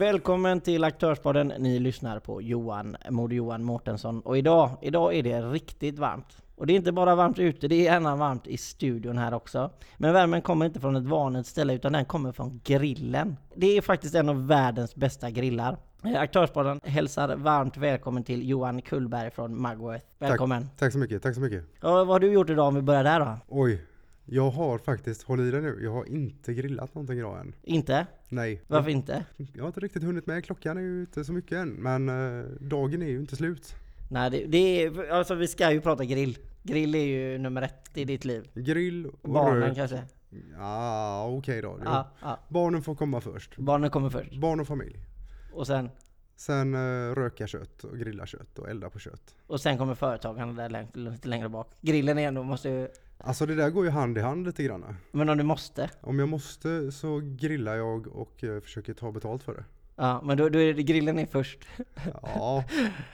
Välkommen till Aktörspodden. Ni lyssnar på Johan, Moder Johan Mårtensson. Och idag, idag är det riktigt varmt. Och det är inte bara varmt ute, det är gärna varmt i studion här också. Men värmen kommer inte från ett vanligt ställe, utan den kommer från grillen. Det är faktiskt en av världens bästa grillar. Eh, Aktörspodden hälsar varmt välkommen till Johan Kullberg från Mugworth. Välkommen! Tack, tack så mycket, tack så mycket. Ja, vad har du gjort idag om vi börjar där då? Oj, jag har faktiskt, håll i dig nu, jag har inte grillat någonting idag än. Inte? Nej. Varför inte? Jag har inte riktigt hunnit med, klockan är ju inte så mycket än, men eh, dagen är ju inte slut. Nej, det, det är, alltså vi ska ju prata grill. Grill är ju nummer ett i ditt liv. Grill och Barnen rök. kanske? Ja, okej då. Jo. Ja, ja. Barnen får komma först. Barnen kommer först. Barn och familj. Och sen, Sen uh, röka kött och grilla kött och elda på kött. och sen kommer företagarna där lite längre bak. Grillen är ändå, måste ju... Alltså det där går ju hand i hand lite grann. Men om du måste? Om jag måste så grillar jag och eh, försöker ta betalt för det. Ja, men då, då är det, grillen är först. Ja,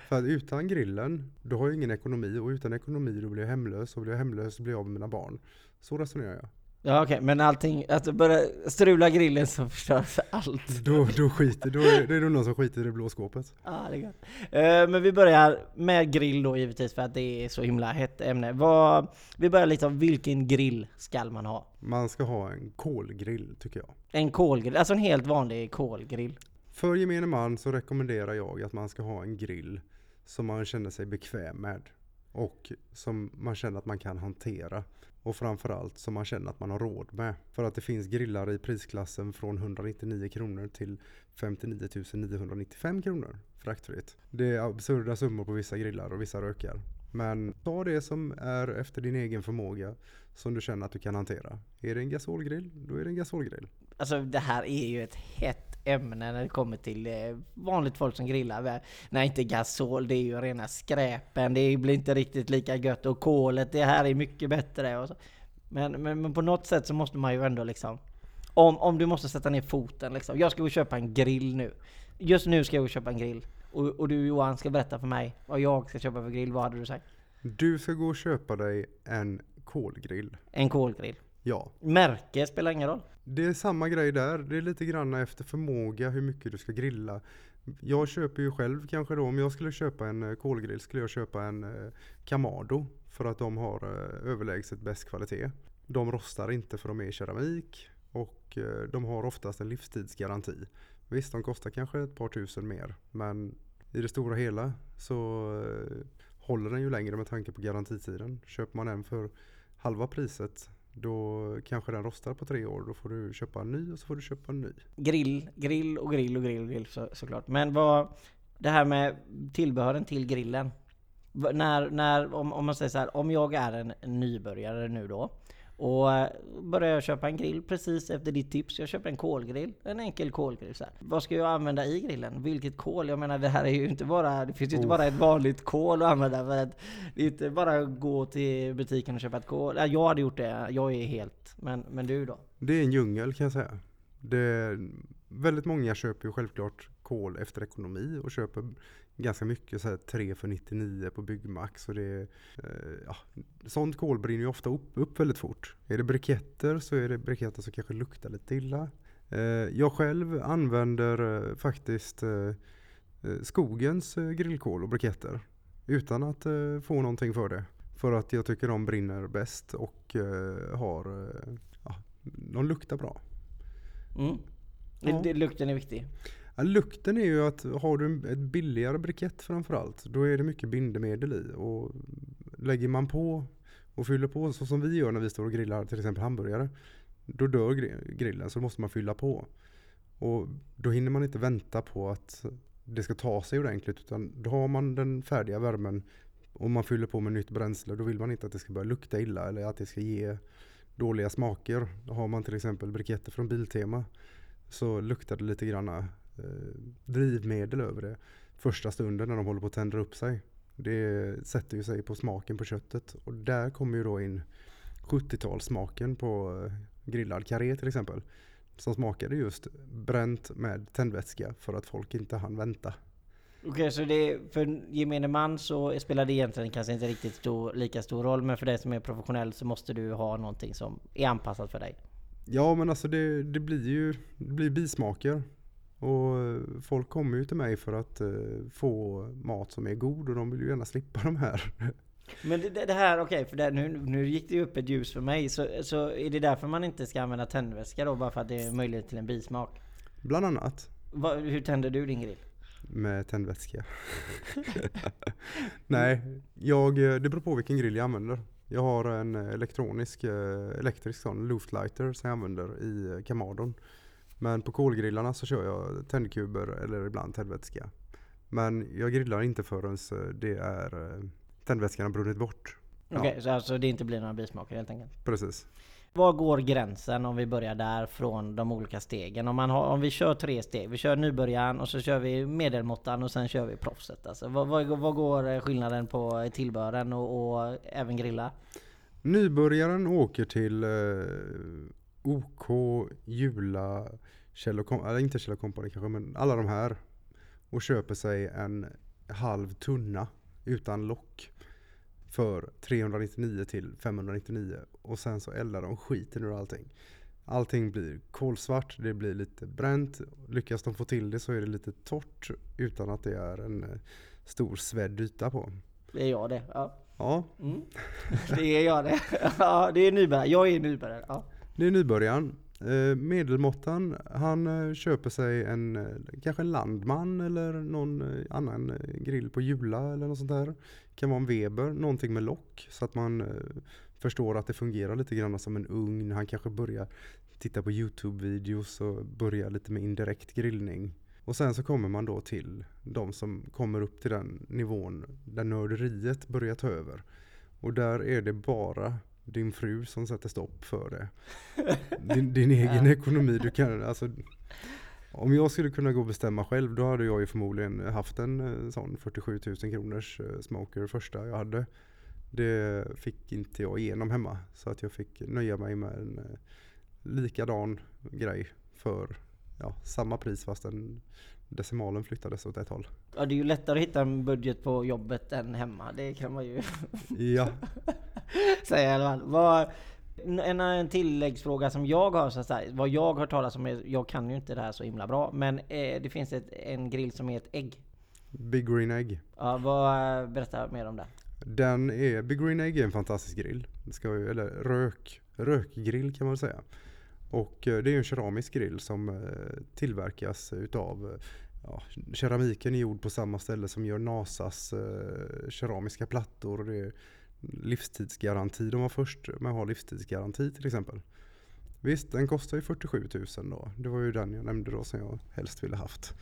för att utan grillen, då har jag ingen ekonomi och utan ekonomi då blir jag hemlös och blir jag hemlös så blir jag av med mina barn. Så resonerar jag. Ja okej, men allting, att du börjar strula grillen så förstörs allt. Då, då skiter, då är, då är det någon som skiter i det blå skåpet. Ja, det är gott. Eh, Men vi börjar med grill då givetvis för att det är så himla hett ämne. Vad, vi börjar lite om vilken grill ska man ha? Man ska ha en kolgrill tycker jag. En kolgrill, alltså en helt vanlig kolgrill. För gemene man så rekommenderar jag att man ska ha en grill som man känner sig bekväm med. Och som man känner att man kan hantera. Och framförallt som man känner att man har råd med. För att det finns grillar i prisklassen från 199 kronor till 59 995 kronor fraktfritt. Det är absurda summor på vissa grillar och vissa rökar. Men ta det som är efter din egen förmåga som du känner att du kan hantera. Är det en gasolgrill, då är det en gasolgrill. Alltså det här är ju ett hett ämne när det kommer till eh, vanligt folk som grillar. Nej inte gasol, det är ju rena skräpen. Det blir inte riktigt lika gött. Och kolet, det här är mycket bättre. Men, men, men på något sätt så måste man ju ändå liksom... Om, om du måste sätta ner foten liksom. Jag ska gå och köpa en grill nu. Just nu ska jag gå och köpa en grill. Och, och du Johan ska berätta för mig vad jag ska köpa för grill. Vad hade du sagt? Du ska gå och köpa dig en kolgrill. En kolgrill. Ja, Märke spelar ingen roll. det är samma grej där. Det är lite grann efter förmåga hur mycket du ska grilla. Jag köper ju själv kanske då, om jag skulle köpa en eh, kolgrill skulle jag köpa en eh, Kamado. För att de har eh, överlägset bäst kvalitet. De rostar inte för de är i keramik. Och de har oftast en livstidsgaranti. Visst, de kostar kanske ett par tusen mer. Men i det stora hela så håller den ju längre med tanke på garantitiden. Köper man en för halva priset då kanske den rostar på tre år. Då får du köpa en ny och så får du köpa en ny. Grill, grill och grill och grill och grill så, såklart. Men vad... Det här med tillbehören till grillen. När, när, om, om man säger så här, om jag är en nybörjare nu då och eh, börjar jag köpa en grill precis efter ditt tips. Jag köper en kolgrill, en enkel kolgrill. Så här. Vad ska jag använda i grillen? Vilket kol? Jag menar det här är ju inte bara, det finns ju inte bara ett vanligt kol att använda för att det är inte bara att gå till butiken och köpa ett kol. Ja, jag hade gjort det, jag är helt. Men, men du då? Det är en djungel kan jag säga. Det, väldigt många köper ju självklart kol efter ekonomi och köper ganska mycket så här 3 för 99 på Byggmax. Och det, eh, ja, sånt kol brinner ju ofta upp, upp väldigt fort. Är det briketter så är det briketter som kanske luktar lite illa. Eh, jag själv använder eh, faktiskt eh, eh, skogens eh, grillkol och briketter utan att eh, få någonting för det. För att jag tycker de brinner bäst och eh, har, eh, ja, de luktar bra. Mm. Ja. Lukten är viktig. Ja, lukten är ju att har du en- ett billigare brikett framförallt, då är det mycket bindemedel i. Och lägger man på och fyller på så som vi gör när vi står och grillar till exempel hamburgare, då dör grillen så då måste man fylla på. Och då hinner man inte vänta på att det ska ta sig ordentligt utan då har man den färdiga värmen och man fyller på med nytt bränsle då vill man inte att det ska börja lukta illa eller att det ska ge dåliga smaker. Har man till exempel briketter från Biltema så luktar det lite grann drivmedel över det första stunden när de håller på att tända upp sig. Det sätter ju sig på smaken på köttet och där kommer ju då in 70-talssmaken på eh, grillad karré till exempel. Som smakade just bränt med tändvätska för att folk inte hann vänta. Okej, så det, för gemene man så spelar det egentligen kanske inte riktigt stor, lika stor roll, men för dig som är professionell så måste du ha någonting som är anpassat för dig. Ja men alltså det, det blir ju det blir bismaker. Och eh, folk kommer ju till mig för att eh, få mat som är god och de vill ju gärna slippa de här. Men det, det här, okej, för det, nu, nu gick det ju upp ett ljus för mig. Så, så är det därför man inte ska använda tändvätska då? Bara för att det är möjlighet till en bismak? Bland annat Va, hur tänder du din grill? med tändvätska. Nej, jag, eh, det beror på vilken grill jag använder. Jag har en elektronisk, elektrisk sån luftlighter som jag använder i Kamadon. Men på kolgrillarna så kör jag tändkuber eller ibland tändvätska. Men jag grillar inte förrän det är eh, tändvätskan har brunnit bort. Okej, okay, så alltså det inte blir några bismaker helt enkelt? Precis. Var går gränsen om vi börjar där från de olika stegen? Om, man har, om vi kör tre steg, vi kör nybörjaren och så kör vi medelmåttan och sen kör vi proffset. Alltså, vad, vad, vad går skillnaden på tillbehören och, och, även grilla? Nybörjaren åker till eh, OK, Jula, Kjell eller inte Kjell Company kanske, men alla de här. Och köper sig en halv tunna utan lock för 399 till 599 och sen så eldar de skiten ur allting. Allting blir kolsvart, det blir lite bränt. Lyckas de få till det så är det lite torrt utan att det är en eh, stor svedd yta på. Det är jag det, ja. Ja. Mm. Det är jag det. Ja, det är nybörjare. Jag är nybörjare. Ja. Det är nybörjaren. Eh, medelmåttan, han eh, köper sig en, eh, kanske en Landman eller någon annan grill på Jula eller något sånt där. Kan vara en Weber, någonting med lock så att man förstår att det fungerar lite grann som en ugn. Han kanske börjar titta på Youtube-videos och börjar lite med indirekt grillning. Och sen så kommer man då till de som kommer upp till den nivån där nörderiet börjar ta över. Och där är det bara din fru som sätter stopp för det. Din, din egen ekonomi, du kan alltså om jag skulle kunna gå och bestämma själv då hade jag ju förmodligen haft en eh, sån 47 000 kronors eh, smoker första jag hade. Det fick inte jag igenom hemma så att jag fick nöja mig med en eh, likadan grej för ja, samma pris fast den decimalen flyttades åt ett håll. Ja det är ju lättare att hitta en budget på jobbet än hemma. Det kan man ju ja. säga i alla fall. Vad, en, en tilläggsfråga som jag har, så här, vad jag har talat om, är, jag kan ju inte det här så himla bra, men eh, det finns ett, en grill som är ett ägg. Big Green Egg. Ja, vad, berätta mer om det. Den är, Big Green Egg är en fantastisk grill. Ska, eller rök, rökgrill kan man säga. Och eh, det är en keramisk grill som eh, tillverkas utav ja, keramiken är gjord på samma ställe som gör Nasas eh, keramiska plattor. Det är livstidsgaranti. De var först med att ha livstidsgaranti till exempel. Visst, den kostar ju 47 000 då. Det var ju den jag nämnde då som jag helst ville haft.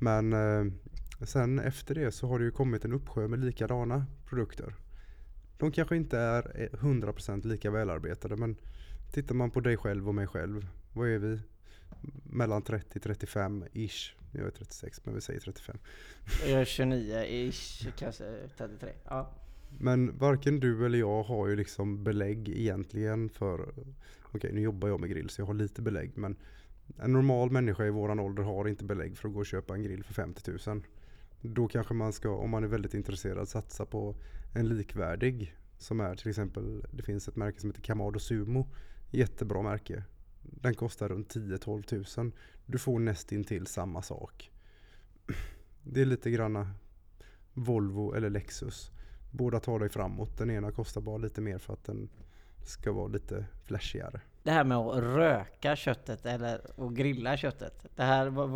Men eh, sen efter det så har det ju kommit en uppsjö med likadana produkter. De kanske inte är 100% lika välarbetade men Tittar man på dig själv och mig själv, vad är vi? Mellan 30-35 ish. Jag är 36 men vi säger 35. Jag är 29 ish, kanske 33. Ja. Men varken du eller jag har ju liksom belägg egentligen för, okej okay, nu jobbar jag med grill så jag har lite belägg men en normal människa i våran ålder har inte belägg för att gå och köpa en grill för 50 000. Då kanske man ska, om man är väldigt intresserad, satsa på en likvärdig som är till exempel, det finns ett märke som heter Kamado Sumo Jättebra märke. Den kostar runt 10-12 tusen. Du får nästintill samma sak. Det är lite granna Volvo eller Lexus. Båda tar dig framåt. Den ena kostar bara lite mer för att den ska vara lite flashigare. Det här med att röka köttet eller att grilla köttet. Det här, vad,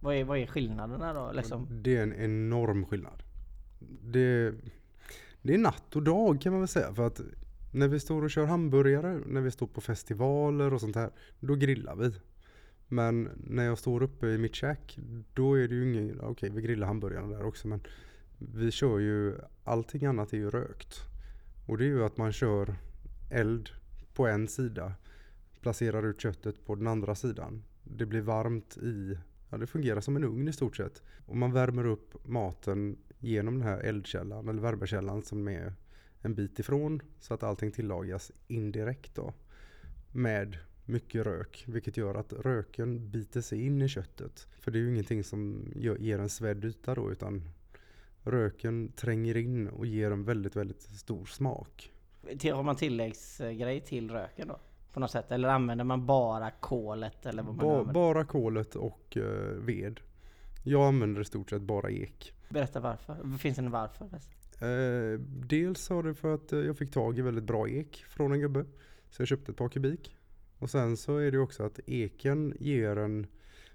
vad, är, vad är skillnaderna då? Liksom? Det är en enorm skillnad. Det, det är natt och dag kan man väl säga. För att när vi står och kör hamburgare, när vi står på festivaler och sånt här, då grillar vi. Men när jag står uppe i mitt käk, då är det ju ingen, okej okay, vi grillar hamburgarna där också men vi kör ju, allting annat är ju rökt. Och det är ju att man kör eld på en sida, placerar ut köttet på den andra sidan. Det blir varmt i, ja det fungerar som en ugn i stort sett. Och man värmer upp maten genom den här eldkällan eller värmekällan som är en bit ifrån så att allting tillagas indirekt då. Med mycket rök, vilket gör att röken biter sig in i köttet. För det är ju ingenting som ger en svedd yta då utan röken tränger in och ger en väldigt, väldigt stor smak. Har man tilläggsgrej till röken då? På något sätt? Eller använder man bara kolet? Eller vad man Ba, använder? bara kolet och eh, ved. Jag använder i stort sett bara ek. Berätta varför. Finns det en varför? Eh, dels har det för att eh, jag fick tag i väldigt bra ek från en gubbe. Så jag köpte ett par kubik. Och sen så är det också att eken ger en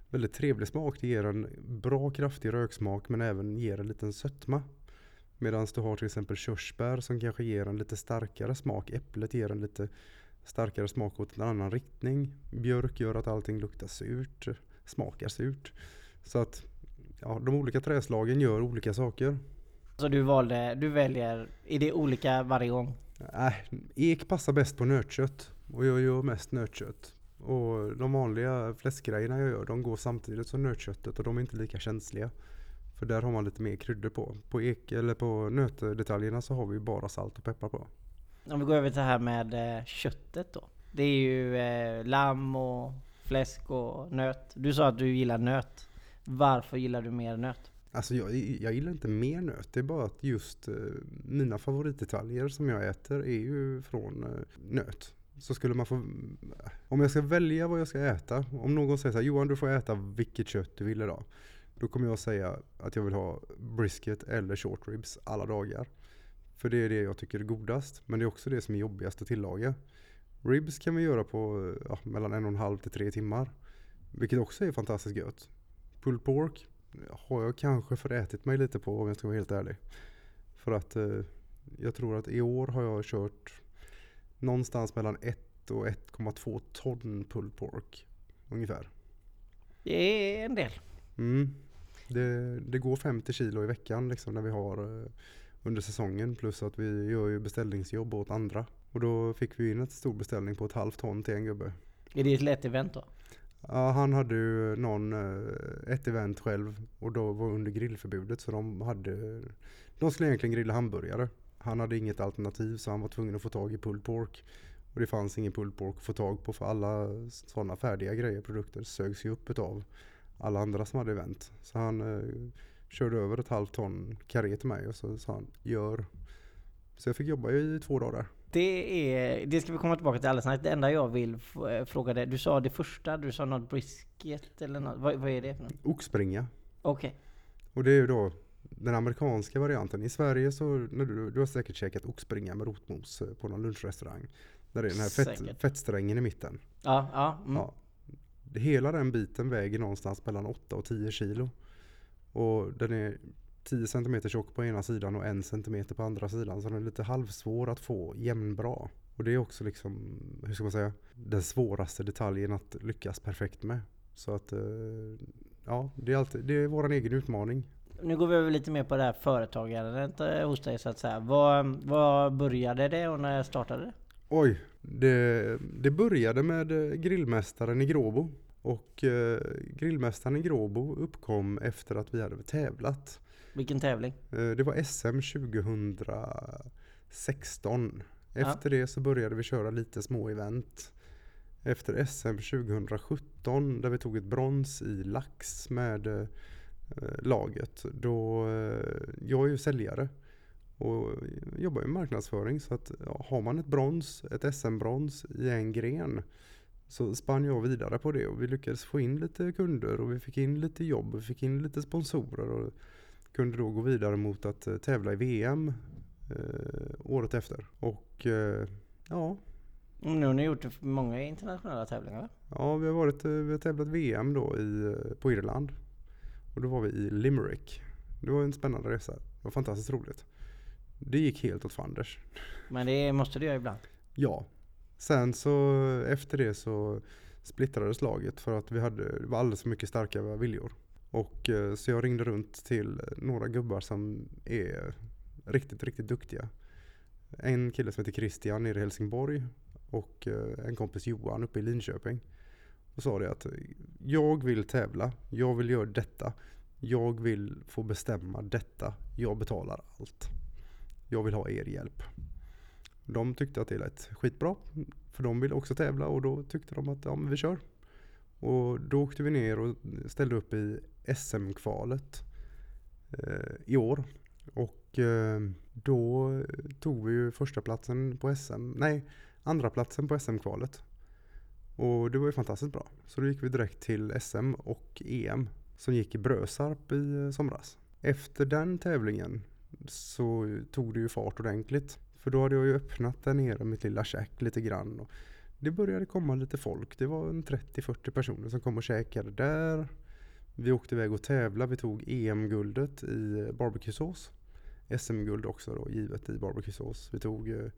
väldigt trevlig smak. Det ger en bra kraftig röksmak men även ger en liten sötma. Medan du har till exempel körsbär som kanske ger en lite starkare smak. Äpplet ger en lite starkare smak åt en annan riktning. Björk gör att allting luktar surt, eh, smakar surt. Så att ja, de olika träslagen gör olika saker. Så du valde, du väljer, är det olika varje gång? Nej, ek passar bäst på nötkött och jag gör mest nötkött. Och de vanliga fläskgrejerna jag gör, de går samtidigt som nötköttet och de är inte lika känsliga. För där har man lite mer kryddor på. På, ek, eller på nötdetaljerna så har vi bara salt och peppar på. Om vi går över till det här med eh, köttet då. Det är ju eh, lamm och fläsk och nöt. Du sa att du gillar nöt. Varför gillar du mer nöt? Alltså jag, jag gillar inte mer nöt, det är bara att just eh, mina favoritdetaljer som jag äter är ju från eh, nöt. Så skulle man få, om jag ska välja vad jag ska äta, om någon säger så här, Johan du får äta vilket kött du vill idag. Då kommer jag säga att jag vill ha brisket eller short ribs alla dagar. För det är det jag tycker är godast, men det är också det som är jobbigast att tillaga. Ribs kan vi göra på ja, mellan en och en halv till tre timmar. Vilket också är fantastiskt gött. Pulled pork har jag kanske förätit mig lite på om jag ska vara helt ärlig. För att eh, jag tror att i år har jag kört någonstans mellan 1 och 1,2 ton pulled pork. Ungefär. Det är en del. Mm. Det, det går 50 kilo i veckan liksom när vi har eh, under säsongen. Plus att vi gör ju beställningsjobb åt andra. Och då fick vi in ett stor beställning på ett halvt ton till en gubbe. Är det ett lätt event då? Ja, han hade ju någon, eh, ett event själv och då var under grillförbudet så de hade, de skulle egentligen grilla hamburgare. Han hade inget alternativ så han var tvungen att få tag i pulled pork. Och det fanns ingen pulled pork att få tag på för alla sådana färdiga grejer, produkter sögs ju upp av alla andra som hade event. Så han eh, körde över ett halvt ton karré till mig och så sa han gör. Så jag fick jobba i två dagar. Det, är, det ska vi komma tillbaka till alldeles snart. Det enda jag vill eh, fråga dig. Du sa det första, du sa något brisket eller något. Vad, vad är det för något? Oxbringa. Okej. Och det är ju då den amerikanska varianten. I Sverige så, när du, du har säkert käkat oxbringa med rotmos eh, på någon lunchrestaurang. Där är den här fett, fettsträngen i mitten. Ja, ja. Mm. Ja. Hela den biten väger någonstans mellan 8 och 10 kilo. Och den är 10 cm tjock på ena sidan och 1 cm på andra sidan. Så den är lite halvsvår att få jämnbra. Och det är också liksom, hur ska man säga, den svåraste detaljen att lyckas perfekt med. Så att, eh, ja, det är, alltid, det är vår egen utmaning. Nu går vi över lite mer på det här företagandet eh, hos dig så att säga. Vad, vad började det och när startade det? Oj, det, det började med eh, grillmästaren i Gråbo. Och eh, grillmästaren i Gråbo uppkom efter att vi hade tävlat. Vilken tävling? Eh, det var SM 2016. Efter det så började vi köra lite små event. Efter SM 2017 där vi tog ett brons i lax med eh, laget. Då, eh, jag är ju säljare och jobbar i marknadsföring så att ja, har man ett brons, ett SM-brons i en gren så spann jag vidare på det och vi lyckades få in lite kunder och vi fick in lite jobb och vi fick in lite sponsorer och kunde då gå vidare mot att eh, tävla i VM eh, året efter. Och eh, ja, Mm, Nu har ni gjort många internationella tävlingar va? ja, vi har varit, vi har tävlat VM då i, på Irland. Och då var vi i Limerick. Det var en spännande resa. Det var fantastiskt roligt. Det gick helt åt fanders. Men det måste du göra ibland. Ja. Sen så efter det så splittrades laget för att vi hade, det var alldeles för mycket starka viljor. Och eh, så jag ringde runt till några gubbar som är riktigt, riktigt duktiga. En kille som heter Christian nere i Helsingborg och eh, en kompis Johan uppe i Linköping. Och sa det att jag vill tävla, jag vill göra detta, jag vill få bestämma detta, jag betalar allt. Jag vill ha er hjälp. De tyckte att det lät skitbra. För de ville också tävla och då tyckte de att ja, men vi kör. Och då åkte vi ner och ställde upp i SM-kvalet eh, i år. Och eh, då tog vi ju första platsen på SM, nej andra platsen på SM-kvalet. Och det var ju fantastiskt bra. Så då gick vi direkt till SM och EM som gick i Brösarp i eh, somras. Efter den tävlingen så tog det ju fart ordentligt. För då hade jag ju öppnat där nere mitt lilla käk lite grann. Och det började komma lite folk. Det var en 30-40 personer som kom och käkade där. Vi åkte iväg och tävlade. Vi tog EM-guldet i barbecuesås. SM-guld också då, givet i barbecuesås. Vi tog eh,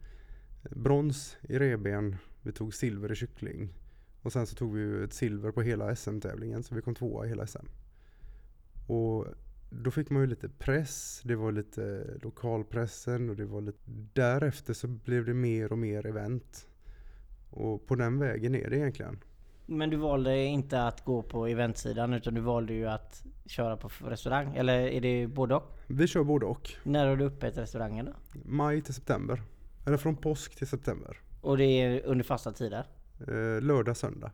brons i reben. Vi tog silver i kyckling. Och sen så tog vi ett silver på hela SM-tävlingen så vi kom tvåa i hela SM. Och då fick man ju lite press, det var lite lokalpressen och det var lite... Därefter så blev det mer och mer event. Och på den vägen är det egentligen. Men du valde inte att gå på eventsidan utan du valde ju att köra på restaurang? Eller är det både och? Vi kör både och. När har du öppet restaurangen då? Maj till september. Eller från påsk till september. Och det är under fasta tider? Eh, lördag, söndag.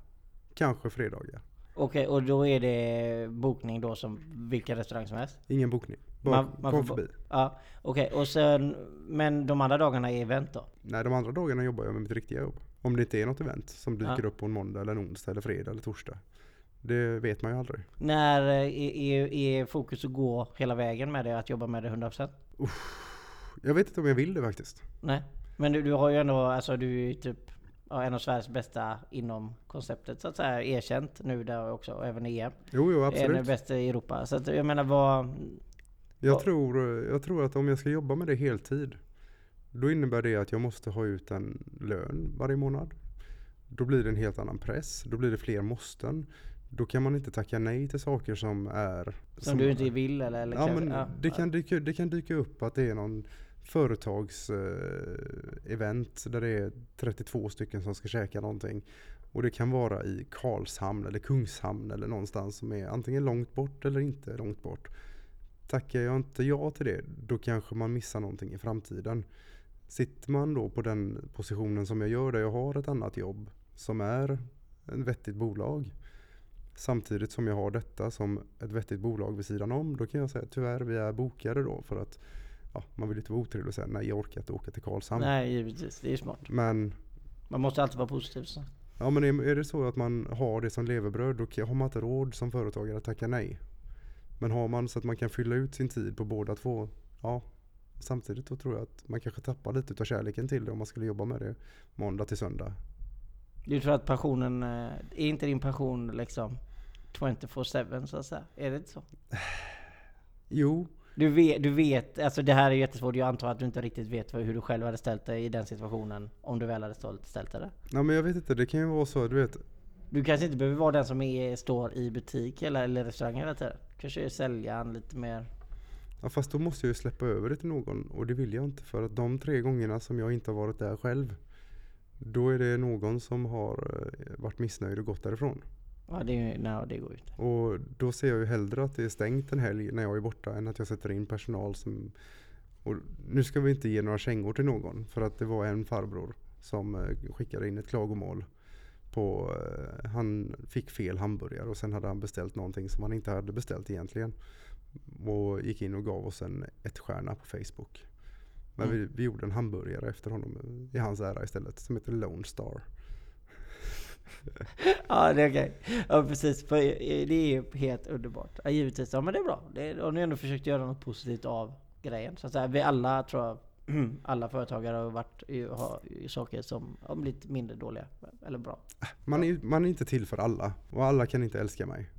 Kanske fredagar. Okej, och då är det bokning då som vilken restaurang som helst? Ingen bokning. Bara Man- man kom förbi. Ja, okej. Och sen, men de andra dagarna är event då? Nej, de andra dagarna jobbar jag med mitt riktiga jobb. Om det inte är något event som dyker Ja. upp på en måndag eller en onsdag eller fredag eller torsdag. Det vet man ju aldrig. När eh, är, är, fokus att gå hela vägen med det, att jobba med det 100%? Jag vet inte om jag vill det faktiskt. Nej. Men du, du har ju ändå, alltså du är ju typ ja, en av Sveriges bästa inom konceptet så att säga, erkänt nu där också, och även i EM. Jo, jo En är absolut. bäst i Europa. Så att jag menar vad... Jag Ja. tror, jag tror att om jag ska jobba med det heltid, då innebär det att jag måste ha ut en lön varje månad. Då blir det en helt annan press, då blir det fler måsten. Då kan man inte tacka nej till saker som är... Som, du inte vill eller? eller Ja, kanske- men det, kan dyka, det kan dyka upp att det är någon företagsevent event där det är 32 stycken som ska käka någonting. Och det kan vara i Karlshamn eller Kungshamn eller någonstans som är antingen långt bort eller inte långt bort. Tackar jag inte ja till det, då kanske man missar någonting i framtiden. Sitter man då på den positionen som jag gör där jag har ett annat jobb som är ett vettigt bolag samtidigt som jag har detta som ett vettigt bolag vid sidan om, då kan jag säga tyvärr vi är bokade då för att ja, man vill inte vara otrevlig och säga nej jag orkar inte åka till Karlshamn. Nej, givetvis. Det är smart. Men, Man måste alltid vara positiv. Så. ja, men är, det så att man har det som levebröd då har man inte råd som företagare att tacka nej. Men har man så att man kan fylla ut sin tid på båda två, ja samtidigt då tror jag att man kanske tappar lite av kärleken till det om man skulle jobba med det måndag till söndag. Du tror att passionen, eh, är inte din passion liksom 24-7 så att säga? Är det inte så? Jo, Du vet, du vet, alltså det här är jättesvårt. Jag antar att du inte riktigt vet hur du själv hade ställt dig i den situationen. Om du väl hade ställt, ställt dig där. nej, men jag vet inte, det kan ju vara så du vet Du kanske inte behöver vara den som är, står i butik eller, eller restaurang hela tiden. Kanske är säljaren lite mer... Ja fast då måste jag ju släppa över det till någon och det vill jag inte för att de tre gångerna som jag inte har varit där själv då är det någon som har eh, varit missnöjd och gått därifrån. Ja, det, nej, det går inte. Och då ser jag ju hellre att det är stängt en helg när jag är borta än att jag sätter in personal som... Och nu ska vi inte ge några kängor till någon för att det var en farbror som eh, skickade in ett klagomål på... eh, Han fick fel hamburgare och sen hade han beställt någonting som han inte hade beställt egentligen. Och gick in och gav oss en ett stjärna på Facebook. Men Mm. vi, vi gjorde en hamburgare efter honom i hans ära istället som heter Lone Star. Ja, det är okej. Ja, precis. Eh, det är helt underbart. Ja, givetvis. Ja, men det är bra. Det är, och ni har ändå försökt göra något positivt av grejen. Så att säga, vi alla, tror jag, alla företagare har varit har saker som har blivit mindre dåliga. Eller bra. Man är, man är inte till för alla och alla kan inte älska mig.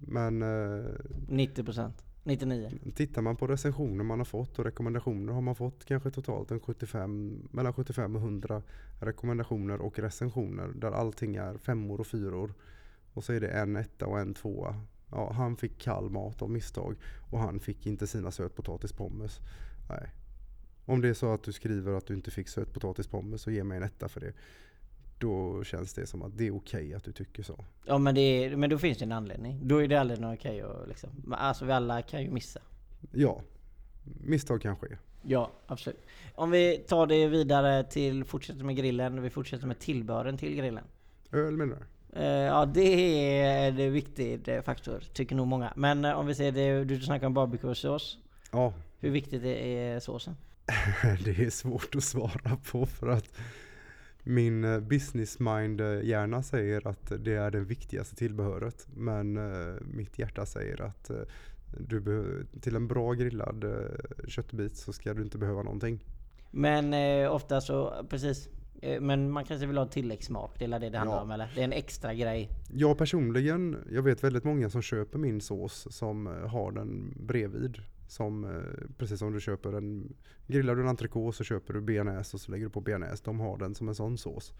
Men eh, 90%. 99. tittar man på recensioner man har fått och rekommendationer har man fått kanske totalt en 75, mellan 75 och 100 rekommendationer och recensioner där allting är femmor och fyror. Och så är det en etta och en tvåa. Ja, han fick kall mat av misstag och han fick inte sina sötpotatispommes. Nej. Om det är så att du skriver att du inte fick sötpotatispommes så ge mig en etta för det. Då känns det som att det är okej att du tycker så. Ja men, det är, men då finns det en anledning. Då är det aldrig något okej att liksom. Alltså vi alla kan ju missa. Ja, misstag kan ske. Ja, absolut. Om vi tar det vidare till, fortsätter med grillen. Vi fortsätter med tillbehören till grillen. Öl menar du? Eh, ja det är en viktig eh, faktor, tycker nog många. Men eh, om vi ser det, du snackar om barbecuesås. Ja, Hur viktigt är såsen? det är svårt att svara på för att Min eh, business mind eh, hjärna säger att det är det viktigaste tillbehöret. Men eh, mitt hjärta säger att du till en bra grillad köttbit så ska du inte behöva någonting. Men eh, ofta så, precis. Eh, men man kanske vill ha tilläggssmak, det är det det handlar Ja. om eller? Det är en extra grej. Jag personligen, jag vet väldigt många som köper min sås som har den bredvid. Som, eh, precis som du köper en, grillar du en entrecote så köper du bearnaise och så lägger du på bearnaise. De har den som en sån sås.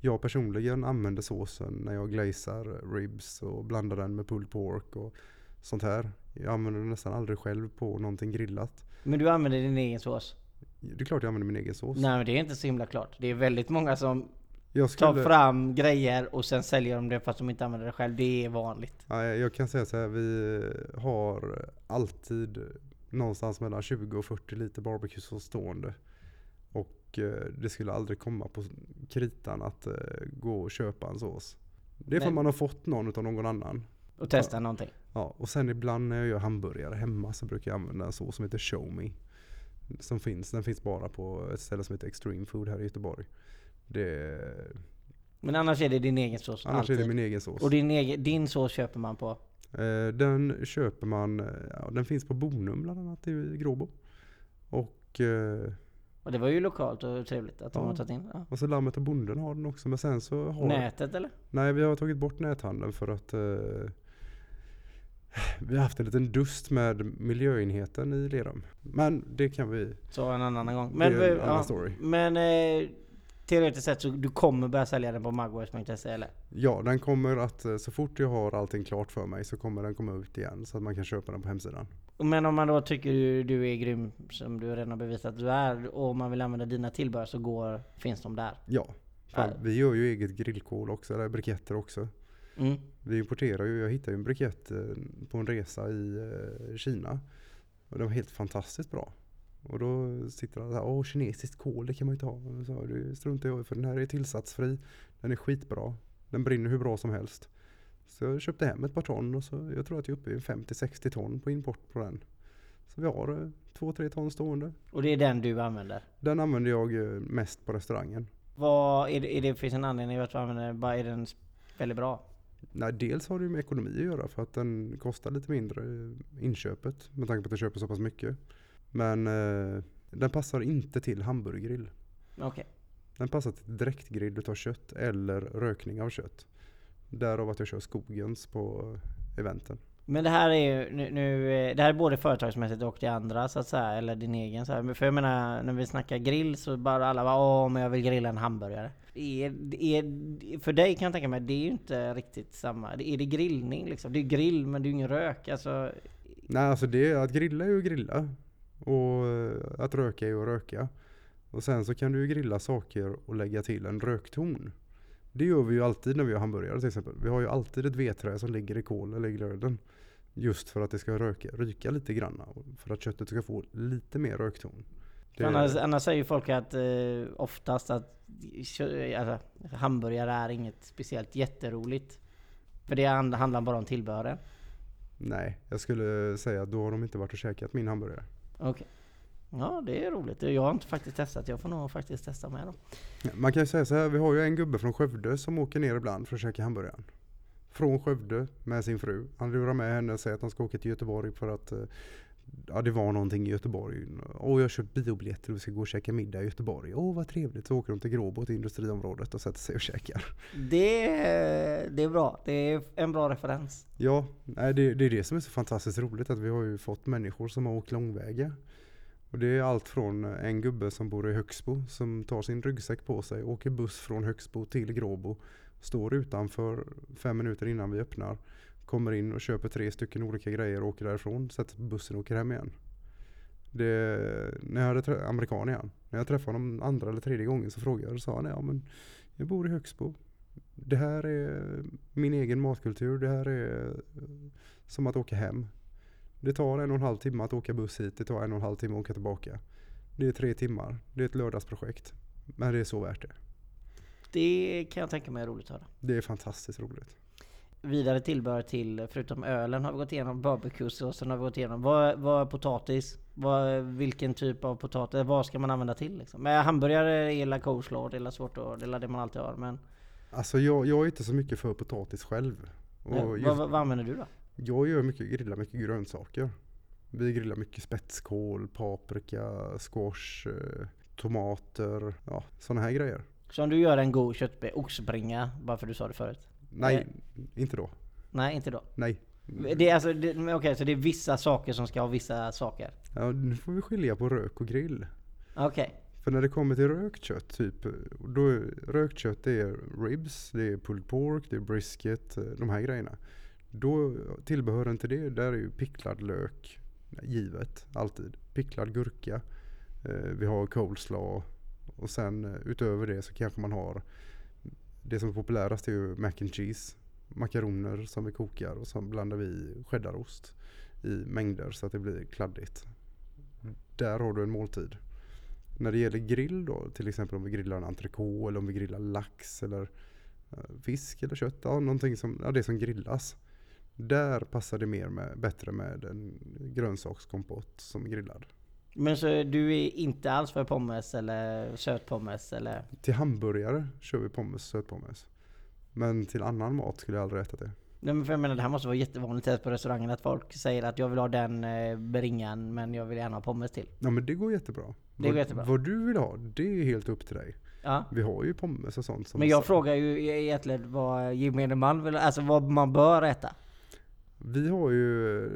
Jag personligen använder såsen när jag glazar ribs och blandar den med pulled pork och sånt här. Jag använder den nästan aldrig själv på någonting grillat. Men du använder din egen sås? Det är klart jag använder min egen sås. Nej men det är inte så himla klart. Det är väldigt många som Jag, tar skulle, fram grejer och sen säljer de det fast de inte använder det själv. Det är vanligt. Ja, jag kan säga så här, vi har alltid någonstans mellan 20 och 40 liter barbecuesås stående. Och eh, det skulle aldrig komma på kritan att eh, gå och köpa en sås. Det är för Nej. man har fått någon utav någon annan. Och testa någonting. Ja, och sen ibland när jag gör hamburgare hemma så brukar jag använda en sås som heter Show Me. Som finns, den finns bara på ett ställe som heter Extreme Food här i Göteborg. Det, Men annars är det din egen sås. annars alltid. är det min egen sås. Och din, egen, din sås köper man på? Eh, Den köper man, eh, ja, den finns på Bonum bland annat i Gråbo. Och, eh, Och det var ju lokalt och trevligt att de Ja. har tagit in. Ja. och så Lammet och Bonden har den också. Men sen så har Nätet eller? Nej, vi har tagit bort näthandeln för att eh, vi har haft en liten dust med miljöenheten i Lerum. Men det kan vi, Så en annan gång. det Men, är en ja, annan story. men eh, teoretiskt sett så du kommer börja sälja den på magwest.se eller? Ja, den kommer att, eh, så fort jag har allting klart för mig så kommer den komma ut igen så att man kan köpa den på hemsidan. Men om man då tycker du, du är grym som du redan har bevisat att du är och om man vill använda dina tillbehör så går, finns de där. Ja, fan, Ja. vi gör ju eget grillkol också, eller briketter också. Mm. Vi importerar ju, jag hittade ju en brikett eh, på en resa i eh, Kina. Och den var helt fantastiskt bra. Och då sitter alla där, åh kinesiskt kol det kan man ju inte ha. Så, det struntar jag i för den här är tillsatsfri. Den är skitbra. Den brinner hur bra som helst. Så jag köpte hem ett par ton och så jag tror att jag är uppe i 50-60 ton på import på den. Så vi har eh, 2-3 ton stående. Och det är den du använder? Den använder jag eh, mest på restaurangen. Vad, är det, är det, finns en anledning att du använder den? Är den väldigt bra? Nej, dels har det med ekonomi att göra för att den kostar lite mindre i inköpet med tanke på att jag köper så pass mycket. Men eh, den passar inte till hamburgergrill. Okej. Den passar till direktgrill utav kött eller rökning av kött. Därav att jag kör skogens på eventen. Men det här är ju nu, nu, eh, det här är både företagsmässigt och det andra så att säga, eller din egen så här. Men För jag menar, när vi snackar grill så bara alla bara åh men jag vill grilla en hamburgare. Är, är, för dig kan jag tänka mig, det är ju inte riktigt samma. Är det grillning liksom? Det är grill men det är ju ingen rök. Alltså, Nej, alltså det, att grilla är ju att grilla. Och eh, att röka är att röka. Och sen så kan du ju grilla saker och lägga till en rökton. Det gör vi ju alltid när vi gör hamburgare till exempel. Vi har ju alltid ett vedträ som ligger i kol eller i glöden. Just för att det ska röka, ryka lite grann. För att köttet ska få lite mer rökton. för annars, annars säger ju folk att eh, oftast att alltså, hamburgare är inget speciellt jätteroligt. För det hand- handlar bara om tillbehören. Nej, jag skulle säga att då har de inte varit och käkat min hamburgare. Okej. Ja det är roligt. Jag har inte faktiskt testat. Jag får nog faktiskt testa med då. Man kan ju säga så här, vi har ju en gubbe från Skövde som åker ner ibland för att käka hamburgaren. Från Skövde med sin fru. Han lurar med henne och säger att han ska åka till Göteborg för att eh, Ja det var någonting i Göteborg. Åh jag har köpt biobiljetter och vi ska gå och käka middag i Göteborg. Åh vad trevligt. Så åker de till Gråbo till industriområdet och sätter sig och käkar. Det, det är bra. Det är en bra referens. Ja, det, det är det som är så fantastiskt roligt att vi har ju fått människor som har åkt långväga. Och det är allt från en gubbe som bor i Högsbo som tar sin ryggsäck på sig, åker buss från Högsbo till Gråbo, står utanför fem minuter innan vi öppnar, kommer in och köper tre stycken olika grejer och åker därifrån, sätter bussen och åker hem igen. Det, när jag hade trä- amerikan igen, när jag träffade honom andra eller tredje gången så frågade jag och sa han, ja men jag bor i Högsbo. Det här är min egen matkultur, det här är som att åka hem. Det tar en och en halv timme att åka buss hit, det tar en och en halv timme att åka tillbaka. Det är tre timmar, det är ett lördagsprojekt. Men det är så värt det. Det kan jag tänka mig är roligt att höra. Det är fantastiskt roligt. Vidare tillbehör till, förutom ölen har vi gått igenom barbecuesåsen har vi gått igenom. Vad, vad är potatis? Vad, vilken typ av potatis? Vad ska man använda till liksom? Men hamburgare la coleslaw, det är svårt att, det är det man alltid har. Men Alltså jag, jag är inte så mycket för potatis själv. Och vad, just, vad, vad använder du då? jag gör mycket, grillar mycket grönsaker. Vi grillar mycket spetskål, paprika, squash, eh, tomater, ja sådana här grejer. Så om du gör en god köttbe, oxbringa, bara för du sa det förut? Nej, inte då. Nej, inte då. Nej. Det är alltså, det, okej, så det är vissa saker som ska ha vissa saker? Ja, nu får vi skilja på rök och grill. Okej. För när det kommer till rökt kött, typ, då är, rökt kött det är ribs, det är pulled pork, det är brisket, eh, de här grejerna. Då tillbehören till det, där är ju picklad lök givet, alltid. Picklad gurka, eh, vi har coleslaw och sen eh, utöver det så kanske man har det som är populärast är ju mac and cheese. Makaroner som vi kokar och så blandar vi i cheddarost i mängder så att det blir kladdigt. Där har du en måltid. När det gäller grill då, till exempel om vi grillar en entrecote eller om vi grillar lax eller eh, fisk eller kött, ja, någonting som, ja, det som grillas. Där passar det mer med, bättre med en grönsakskompott som är grillad. Men så du är inte alls för pommes eller sötpommes eller? Till hamburgare kör vi pommes, sötpommes. Men till annan mat skulle jag aldrig äta det. Nej men för jag menar det här måste vara jättevanligt här på restaurangen att folk säger att jag vill ha den eh, beringan men jag vill gärna ha pommes till. Ja men det går jättebra. Det går jättebra. Vad du vill ha, det är helt upp till dig. Ja. Vi har ju pommes och sånt som Men jag frågar ju egentligen vad gemene man vill, alltså vad man bör äta. Vi har ju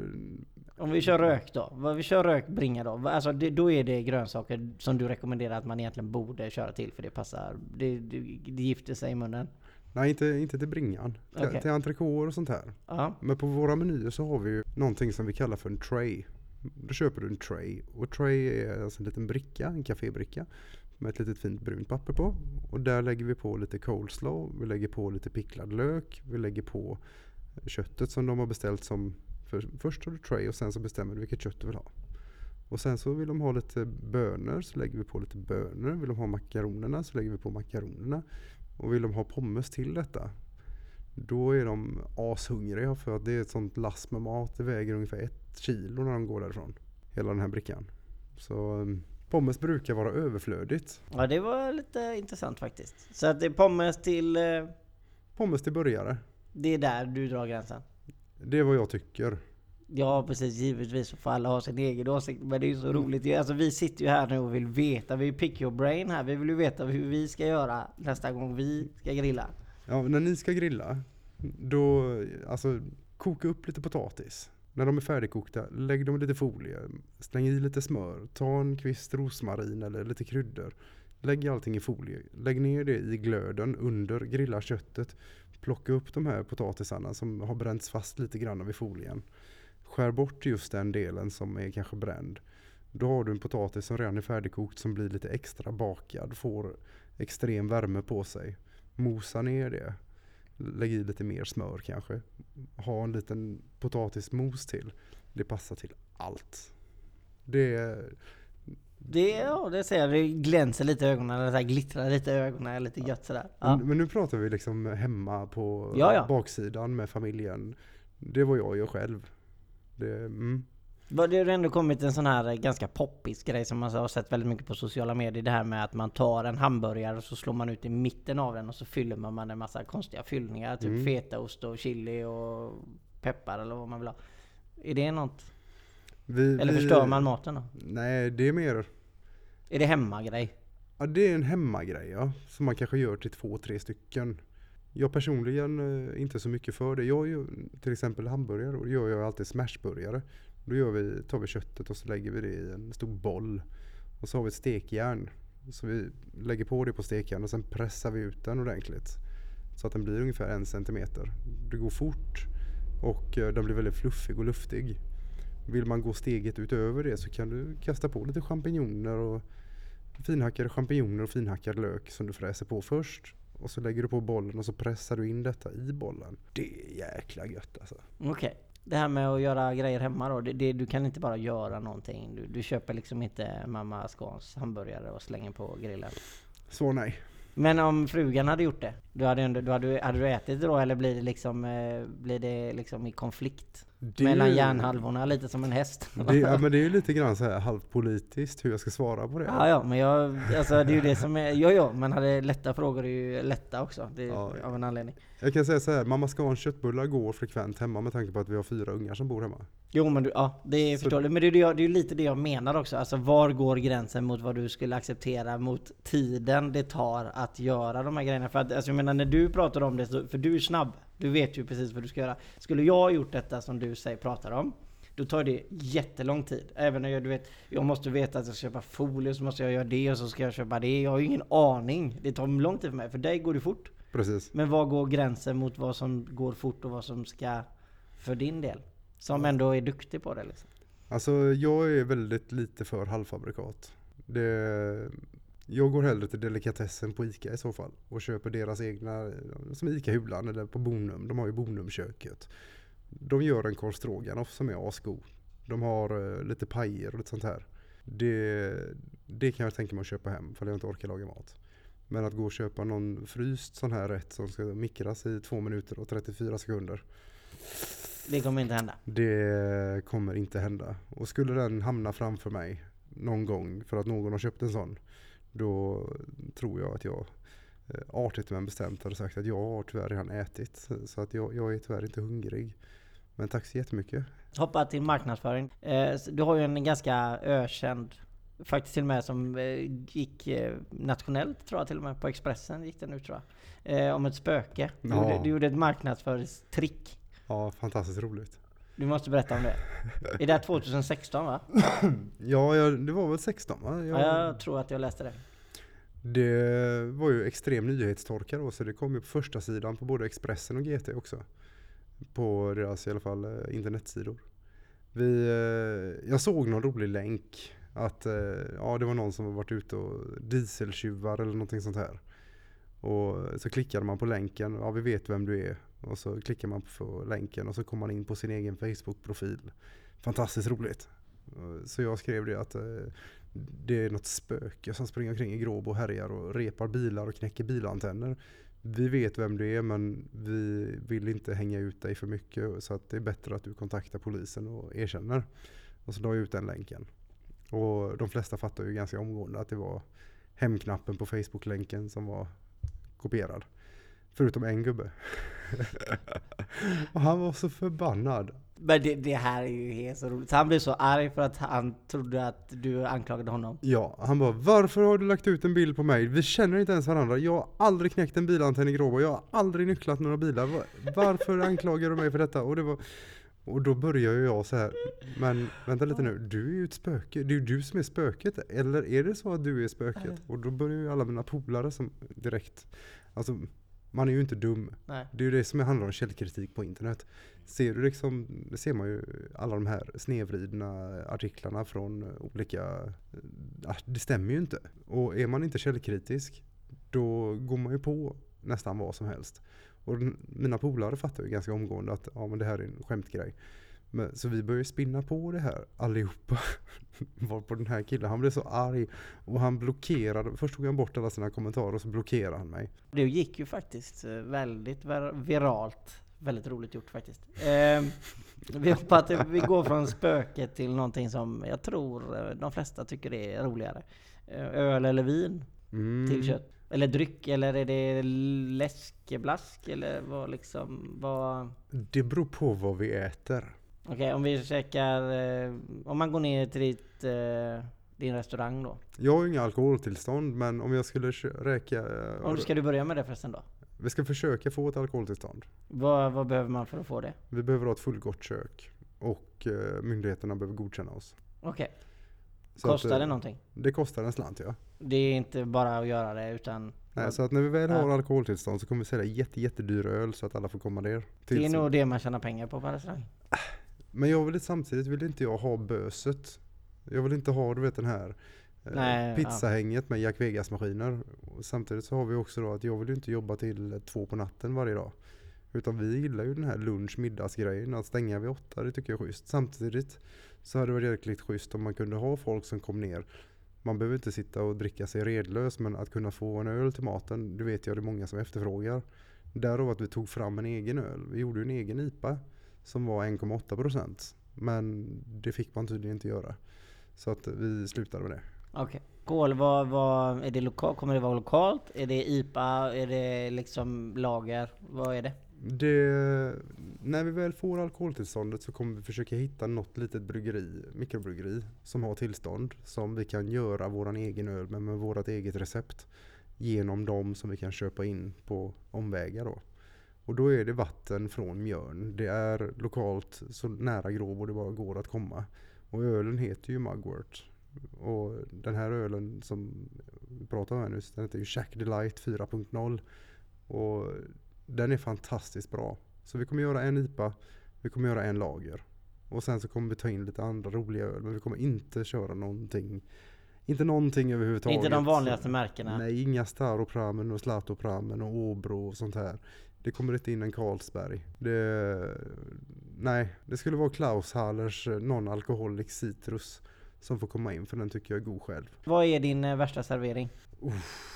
Om vi kör rök då? Vad vi kör rök bringa då? Alltså det, då är det grönsaker som du rekommenderar att man egentligen borde köra till för det passar, det, det, det gifter sig i munnen. Nej, inte, inte till bringan. Till, Okej. till entrecôter och sånt här. Ja. Men på våra menyer så har vi ju någonting som vi kallar för en tray. Då köper du en tray. Och tray är alltså en liten bricka, en kafébricka. Med ett litet fint brunt papper på. Och där lägger vi på lite coleslaw. Vi lägger på lite picklad lök. Vi lägger på köttet som de har beställt som för, först har du tray och sen så bestämmer du vilket kött du vill ha. Och sen så vill de ha lite bönor så lägger vi på lite bönor. Vill de ha makaronerna så lägger vi på makaronerna. Och vill de ha pommes till detta då är de ashungriga för att det är ett sånt lass med mat. Det väger ungefär ett kilo när de går därifrån. Hela den här brickan. Så um, pommes brukar vara överflödigt. ja, det var lite intressant faktiskt. Så att det är pommes till, eh, Pommes till burgare. det är där du drar gränsen. Det är vad jag tycker. Ja precis, givetvis får alla ha sin egen åsikt. Men det är ju så roligt. Alltså, vi sitter ju här nu och vill veta. Vi pick your brain här. Vi vill ju veta hur vi ska göra nästa gång vi ska grilla. Ja, när ni ska grilla, då alltså koka upp lite potatis. När de är färdigkokta, lägg dem i lite folie. Släng i lite smör. Ta en kvist rosmarin eller lite kryddor. Lägg allting i folie. Lägg ner det i glöden under, grilla köttet. Plocka upp de här potatisarna som har bränts fast lite grann vid folien. Skär bort just den delen som är kanske bränd. Då har du en potatis som redan är färdigkokt som blir lite extra bakad. Får extrem värme på sig. Mosa ner det. Lägg i lite mer smör kanske. Ha en liten potatismos till. Det passar till allt. Det Det, ja, det ser jag. Det glänser lite i ögonen, eller så här glittrar lite i ögonen, lite gött sådär. Ja. men, men nu pratar vi liksom hemma på Ja, ja. baksidan med familjen. Det vad jag gör själv. Det, mm. Det har ändå kommit en sån här ganska poppis grej som man har sett väldigt mycket på sociala medier. Det här med att man tar en hamburgare och så slår man ut i mitten av den och så fyller man en massa konstiga fyllningar. Typ Mm. fetaost och chili och peppar eller vad man vill ha. Är det något? vi, Eller vi- förstör man maten då? Nej, det är mer Är det hemmagrej? Ja, det är en hemmagrej ja, som man kanske gör till två, tre stycken. Jag personligen är inte så mycket för det. Jag gör till exempel hamburgare och då gör jag alltid smashburgare. Då gör vi, tar vi köttet och så lägger vi det i en stor boll. Och så har vi ett stekjärn. Så vi lägger på det på stekjärn och sen pressar vi ut den ordentligt. Så att den blir ungefär en centimeter. Det går fort och eh, den blir väldigt fluffig och luftig. Vill man gå steget utöver det så kan du kasta på lite champinjoner och finhackade champinjoner och finhackad lök som du fräser på först. Och så lägger du på bollen och så pressar du in detta i bollen. Det är jäkla gött alltså. Okej. Det här med att göra grejer hemma då. Det, det, du kan inte bara göra någonting. Du, du köper liksom inte mamma Scans hamburgare och slänger på grillen. Så nej. Men om frugan hade gjort det, Du hade, du hade, hade du ätit då eller blir det liksom, eh, blir det liksom i konflikt? Det, Mellan hjärnhalvorna, lite som en häst. det, ja, men det är ju lite grann så här halvt politiskt hur jag ska svara på det. Ja, ja, men jag, alltså det är ju det som är, ja, ja, men hade lätta frågor är ju lätta också. Det Ja. av en anledning. Jag kan säga så här, mamma ska ha en köttbullar går frekvent hemma med tanke på att vi har fyra ungar som bor hemma. Jo men du, ja, det är förståeligt. Men det är ju lite det jag menar också. Alltså var går gränsen mot vad du skulle acceptera mot tiden det tar att göra de här grejerna? För att, alltså jag menar när du pratar om det, så- för du är snabb. Du vet ju precis vad du ska göra. Skulle jag ha gjort detta som du säger, pratar om, då tar det jättelång tid. Även när jag, du vet, jag måste veta att jag ska köpa folie, så måste jag göra det och så ska jag köpa det. Jag har ju ingen aning. Det tar lång tid för mig. För dig går det fort. Precis. Men var går gränsen mot vad som går fort och vad som ska för din del? Som ändå är duktig på det liksom. Alltså jag är väldigt lite för halvfabrikat. Det, jag går hellre till delikatessen på Ica i så fall och köper deras egna, som Ica Hulan eller på Bonum. De har ju Bonumköket. De gör en korv stroganoff som är asgod. De har eh, lite pajer och lite sånt här. Det, det kan jag tänka mig att köpa hem för jag inte orkar laga mat. Men att gå och köpa någon fryst sån här rätt som ska mikras i 2 minuter och 34 sekunder. Det kommer inte hända. Det kommer inte hända. Och skulle den hamna framför mig någon gång för att någon har köpt en sån. Då tror jag att jag eh, artigt men bestämt hade sagt att jag har tyvärr redan ätit. Så att jag, jag är tyvärr inte hungrig. Men tack så jättemycket. Hoppa till marknadsföring. Eh, Du har ju en ganska ökänd, faktiskt till och med som eh, gick nationellt tror jag till och med, på Expressen gick den ut tror jag. Om ett spöke. Du, Ja. gjorde, du gjorde ett marknadsföringstrick. Ja, fantastiskt roligt. Du måste berätta om det. Är det här 2016 va? Ja, jag, det var väl 16 va? Jag, Ja, jag tror att jag läste det. Det var ju extrem nyhetstorka då så det kom ju på första sidan på både Expressen och GT också. På deras i alla fall eh, internetsidor. Vi, eh, jag såg någon rolig länk att eh, ja, det var någon som varit ute och dieseltjuvar eller någonting sånt här. Och så klickade man på länken, ja vi vet vem du är. Och så klickar man på länken och så kommer man in på sin egen Facebook-profil. Fantastiskt roligt. Så jag skrev det att eh, det är något spöke som springer omkring i Gråbo och härjar och repar bilar och knäcker bilantenner. Vi vet vem du är men vi vill inte hänga ut dig för mycket så att det är bättre att du kontaktar polisen och erkänner. Och så la jag ut den länken. Och de flesta fattade ju ganska omgående att det var hemknappen på Facebook-länken som var kopierad. Förutom en gubbe. och han var så förbannad. Men det, det här är ju helt så roligt. Så han blev så arg för att han trodde att du anklagade honom. Ja, han bara Varför har du lagt ut en bild på mig? Vi känner inte ens varandra. Jag har aldrig knäckt en bilantenn i Gråbo. Jag har aldrig nycklat några bilar. Va- Varför anklagar du mig för detta? Och, det var, och då börjar ju jag så här. Men vänta lite nu. Du är ju ett spöke. Det är ju du som är spöket. Eller är det så att du är spöket? Och då börjar ju alla mina polare som direkt. Alltså man är ju inte dum. Nej. Det är ju det som handlar om källkritik på internet. Ser du liksom, ser man ju alla de här snedvridna artiklarna från olika, ja, det stämmer ju inte. Och är man inte källkritisk, då går man ju på nästan vad som helst. Och mina polare fattar ju ganska omgående att ja, men det här är en skämtgrej. Men, så vi började spinna på det här allihopa. Var på den här killen, han blev så arg. Och han blockerade, först tog han bort alla sina kommentarer och så blockerade han mig. Det gick ju faktiskt eh, väldigt vir- viralt. Väldigt roligt gjort faktiskt. Eh, vi hoppas att vi går från spöket till någonting som jag tror eh, de flesta tycker är roligare. Eh, öl eller vin Mm. till kött. Eller dryck, eller är det läskeblask? Eller vad liksom, vad... Det beror på vad vi äter. Okej, om vi käkar... Eh, om man går ner till ditt, eh, din restaurang då. Jag har ju inga alkoholtillstånd men om jag skulle kö- räka... Om ska du börja med det förresten då? Vi ska försöka få ett alkoholtillstånd. Vad, vad behöver man för att få det? Vi behöver ha ett fullgott kök. Och eh, myndigheterna behöver godkänna oss. Okej, Så att, kostar eh, det någonting? Det kostar en slant ja. Det är inte bara att göra det utan... Nej, så att när vi väl har alkoholtillstånd så kommer vi sälja jätte, jättedyr öl så att alla får komma ner. det är nog det man tjänar pengar på på restaurang. Men jag vill samtidigt vill inte jag ha böset. Jag vill inte ha du vet den här eh, Nej, pizzahänget med Jack Vegas-maskiner. Samtidigt så har vi också då att jag vill ju inte jobba till två på natten varje dag. Utan vi gillar ju den här lunch middagsgrejen, att stänga vid åtta, det tycker jag är schysst. Samtidigt så hade det varit jäkligt schysst om man kunde ha folk som kom ner Man behöver inte sitta och dricka sig redlös men att kunna få en öl till maten, det vet jag det är många som efterfrågar. Därav att vi tog fram en egen öl. Vi gjorde ju en egen IPA som var 1,8% men det fick man tydligen inte göra. Så att vi slutade med det. Okej. Okay. Kol, vad, vad, är det lokal, kommer det vara lokalt? Är det IPA? Är det liksom lager? Vad är det? det? När vi väl får alkoholtillståndet så kommer vi försöka hitta något litet bryggeri, mikrobryggeri som har tillstånd som vi kan göra våran egen öl med, med vårat eget recept genom dem som vi kan köpa in på omvägar då. Och då är det vatten från Mjörn. Det är lokalt så nära Gråbo det bara går att komma. Och ölen heter ju Mugwort. Och den här ölen som vi pratade om här nyss, den heter ju Shack Delight 4.0. Och den är fantastiskt bra. Så vi kommer göra en IPA, vi kommer göra en lager. Och sen så kommer vi ta in lite andra roliga öl, men vi kommer inte köra någonting inte någonting överhuvudtaget. Inte de vanligaste märkena? Nej, inga Staropramen och Zlatopramen och Åbro och sånt här. Det kommer inte in en Carlsberg. Det, nej, det skulle vara Klaus Hallers eh, non-alcoholic citrus som får komma in för den tycker jag är god själv. Vad är din eh, värsta servering? Uff.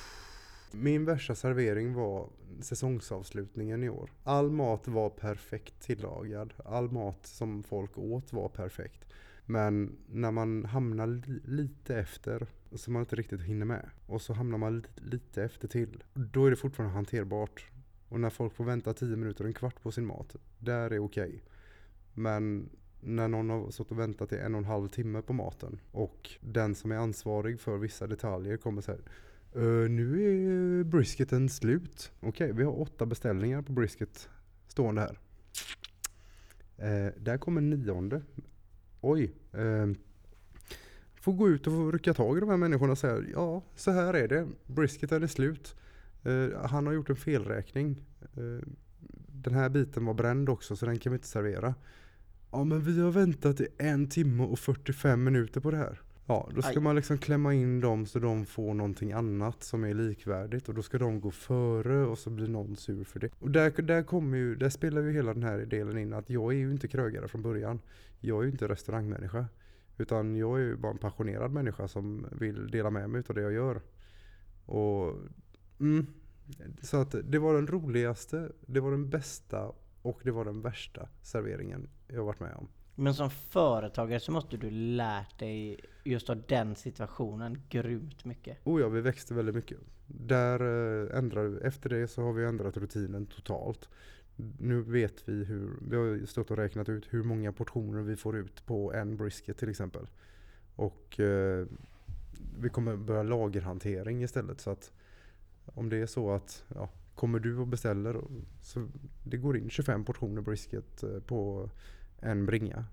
Min värsta servering var säsongsavslutningen i år. All mat var perfekt tillagad. All mat som folk åt var perfekt. Men när man hamnar li lite efter så man inte riktigt hinner med och så hamnar man li lite efter till. Då är det fortfarande hanterbart. Och när folk får vänta 10 minuter, en kvart på sin mat, där är okej. Okay. Men när någon har suttit och väntat i en och en halv timme på maten och den som är ansvarig för vissa detaljer kommer säga Uh, nu är brisketen slut. Okej, okay, vi har åtta beställningar på brisket stående här. Uh, där kommer nionde. Oj. Uh, får gå ut och rycka tag i de här människorna och säga ja, så här är det. Brisketen är slut. Uh, han har gjort en felräkning. den här biten var bränd också så den kan vi inte servera. Ja men vi har väntat i en timme och 45 minuter på det här. Ja, då ska Aj. man liksom klämma in dem så de får någonting annat som är likvärdigt och då ska de gå före och så blir någon sur för det. Och där, där kommer ju, där spelar ju hela den här delen in att jag är ju inte krögare från början. Jag är ju inte restaurangmänniska. Utan jag är ju bara en passionerad människa som vill dela med mig av det jag gör. Och mm, Så att det var den roligaste, det var den bästa och det var den värsta serveringen jag varit med om. Men som företagare så måste du lärt dig just av den situationen grymt mycket. Oh ja, vi växte väldigt mycket. Där eh, ändrar, efter det så har vi ändrat rutinen totalt. Nu vet vi hur, vi har stått och räknat ut hur många portioner vi får ut på en brisket till exempel. Och eh, vi kommer börja lagerhantering istället så att om det är så att ja, kommer du och beställer så det går in 25 portioner brisket eh, på en bringa.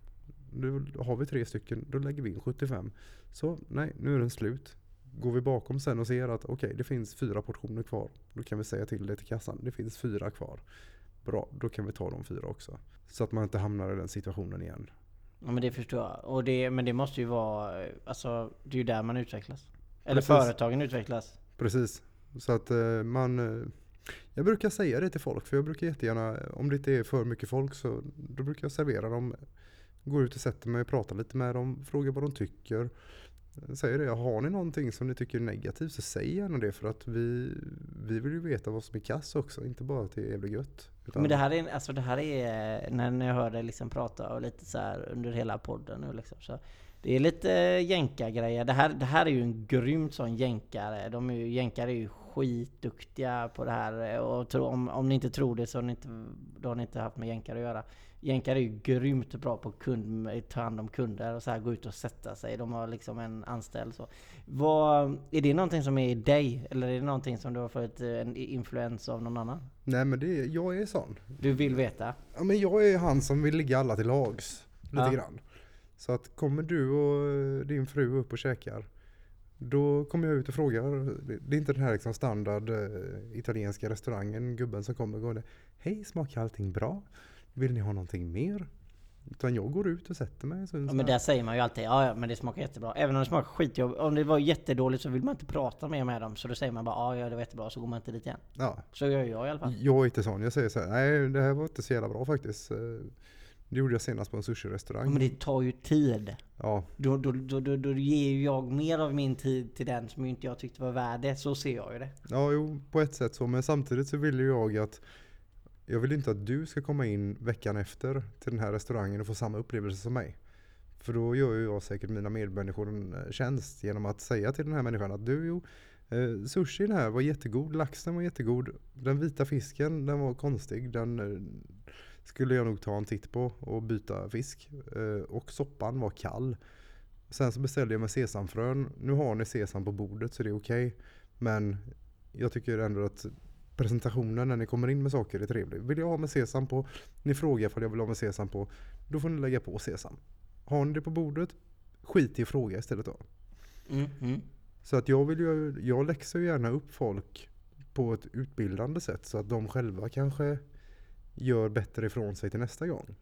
Nu har vi tre stycken, då lägger vi in 75. Så nej, nu är den slut. Går vi bakom sen och ser att okej, okay, det finns fyra portioner kvar. Då kan vi säga till det till kassan. Det finns fyra kvar. Bra, då kan vi ta de fyra också. Så att man inte hamnar i den situationen igen. Ja men det förstår jag. Och det, men det måste ju vara, alltså det är ju där man utvecklas. Eller Precis. företagen utvecklas. Precis. Så att eh, man eh, jag brukar säga det till folk för jag brukar jättegärna, om det inte är för mycket folk så då brukar jag servera dem. Går ut och sätter mig och pratar lite med dem, frågar vad de tycker. Säger det, har ni någonting som ni tycker är negativt så säg gärna det för att vi, vi vill ju veta vad som är kass också, inte bara att det är jävligt gött. Men det här är, alltså det här är, när jag hör dig liksom prata och lite så här under hela podden nu liksom, så det är lite jänkargrejer. Det här, det här är ju en grym sån jänkare. De är ju, jänkare är ju skitduktiga på det här. Och tro, om, om ni inte tror det så har ni inte, då har ni inte haft med jänkare att göra. Jänkare är ju grymt bra på att ta hand om kunder och så här, gå ut och sätta sig. De har liksom en anställd så. Vad, är det någonting som är i dig? Eller är det någonting som du har fått en influens av någon annan? Nej men det, jag är sån. Du vill veta? Ja men jag är han som vill ligga alla till lags. Lite ja. grann. Så att kommer du och din fru upp och käkar då kommer jag ut och frågar. Det är inte den här liksom standard uh, italienska restaurangen, gubben som kommer och går Hej, smakar allting bra? Vill ni ha någonting mer? Utan jag går ut och sätter mig. Så ja, men där säger man ju alltid ja, ja men det smakar jättebra. Även om det smakar skitjobb. Om det var jättedåligt så vill man inte prata mer med dem. Så då säger man bara ja, ja det var jättebra. Så går man inte dit igen. Ja. Så gör jag i alla fall. Jag är inte sån. Jag säger så här, nej det här var inte så jävla bra faktiskt. Det gjorde jag senast på en sushi-restaurang. Men det tar ju tid. Ja, Då, då, då, då, då ger ju jag mer av min tid till den som inte jag tyckte var värd det. Så ser jag ju det. ja, jo, på ett sätt så. Men samtidigt så vill ju jag att jag vill inte att du ska komma in veckan efter till den här restaurangen och få samma upplevelse som mig. För då gör ju jag säkert mina medmänniskor en eh, tjänst genom att säga till den här människan att du, jo, eh, sushin här var jättegod, laxen var jättegod, den vita fisken den var konstig, den eh, skulle jag nog ta en titt på och byta fisk. Eh, och soppan var kall. Sen så beställde jag med sesamfrön. Nu har ni sesam på bordet så det är okej. Men jag tycker ändå att presentationen när ni kommer in med saker är trevlig. Vill jag ha med sesam på, ni frågar ifall jag vill ha med sesam på, då får ni lägga på sesam. Har ni det på bordet, skit i att fråga istället då. Mm, mm. Så att jag vill ju, jag läxar ju gärna upp folk på ett utbildande sätt så att de själva kanske gör bättre ifrån sig till nästa gång.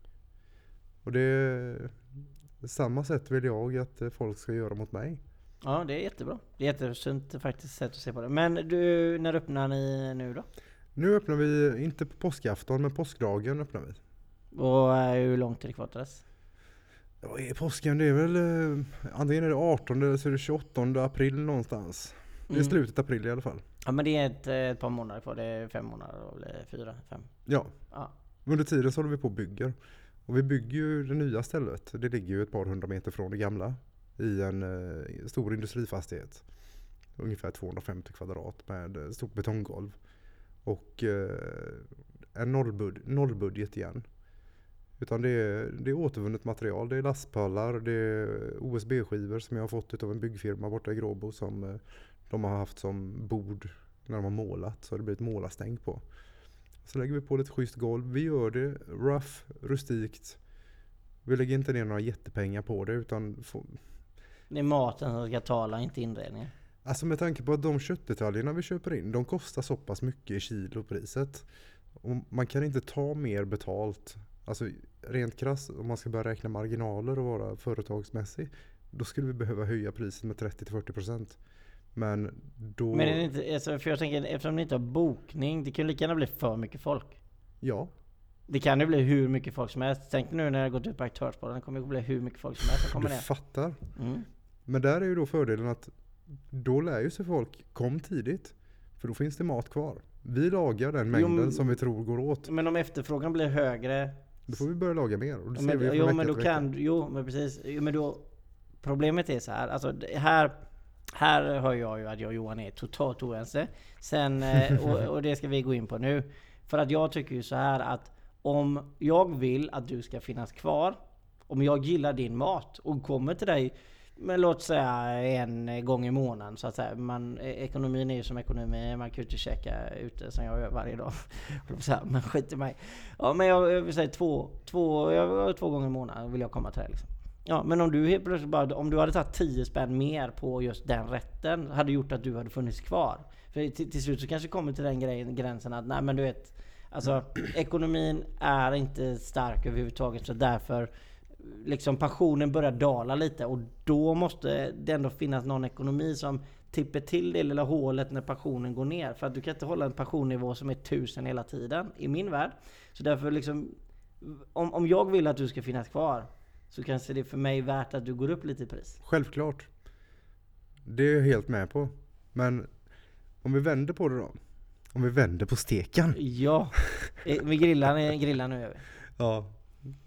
Och det samma sätt vill jag att folk ska göra mot mig. Ja, det är jättebra. Det är jättesunt faktiskt sätt att se på det. Men du, när öppnar ni nu då? Nu öppnar vi, inte på påskafton, men påskdagen öppnar vi. Och eh, hur långt är det kvar till dess? Ja, är påsken? Det är väl eh, antingen är det 18 eller så är det 28 april någonstans. Det är Mm. slutet april i alla fall. Ja men det är ett, eh, ett par månader kvar. Det är fem månader eller fyra, fem. Ja, Ja. under tiden så håller vi på och bygger. Och vi bygger ju det nya stället. Det ligger ju ett par hundra meter från det gamla. I en eh, stor industrifastighet. Ungefär 250 kvadrat med eh, stort betonggolv. Och eh, en nollbud- nollbudget igen. Utan det är, det är återvunnet material. Det är lastpallar, det är OSB-skivor som jag har fått av en byggfirma borta i Gråbo som eh, de har haft som bord när de har målat. Så har det blivit målarstänk på. Så lägger vi på lite schysst golv. Vi gör det rough, rustikt. Vi lägger inte ner några jättepengar på det utan få, Det är maten som ska tala, inte inredningen. Alltså med tanke på att de köttdetaljerna vi köper in, de kostar så pass mycket i kilopriset. Och man kan inte ta mer betalt. Alltså rent krasst, om man ska börja räkna marginaler och vara företagsmässig. Då skulle vi behöva höja priset med 30-40%. Men då... Men är det inte, alltså, för jag tänker eftersom ni inte har bokning, det kan ju lika gärna bli för mycket folk. Ja, Det kan ju bli hur mycket folk som helst. Tänk nu när det gått ut på aktörsbollen, det kommer ju bli hur mycket folk som helst som kommer du ner. fattar. Mm. Men där är ju då fördelen att då lär ju sig folk, kom tidigt. För då finns det mat kvar. Vi lagar den Jo, mängden men- som vi tror går åt. Men om efterfrågan blir högre Då får vi börja laga mer. Och det ser men, vi jo men då kan Jo men precis. Jo, men då, problemet är så här. Alltså det här här hör jag ju att jag och Johan är totalt oense. Sen, eh, och, och det ska vi gå in på nu. För att jag tycker ju så här att om jag vill att du ska finnas kvar. Om jag gillar din mat och kommer till dig men låt säga en gång i månaden så att säga. Man, eh, ekonomin är ju som ekonomi. Man kan ju inte käka ute som jag gör varje dag. Men skit i mig. Ja men jag, jag vill säga två, två, jag, två gånger i månaden vill jag komma till dig liksom. Ja men om du helt plötsligt bara, om du hade tagit 10 spänn mer på just den rätten hade gjort att du hade funnits kvar. För till, till slut så kanske kommer till den grejen, gränsen att nej men du vet Alltså ekonomin är inte stark överhuvudtaget så därför liksom passionen börjar dala lite och då måste det ändå finnas någon ekonomi som tipper till det lilla hålet när passionen går ner. För att du kan inte hålla en passionnivå som är tusen hela tiden i min värld. Så därför liksom om, om jag vill att du ska finnas kvar så kanske det är för mig värt att du går upp lite i pris. Självklart. Det är jag helt med på. Men om vi vänder på det då. Om vi vänder på steken. Ja, Eh, vi grillar, grillar nu gör vi. Ja.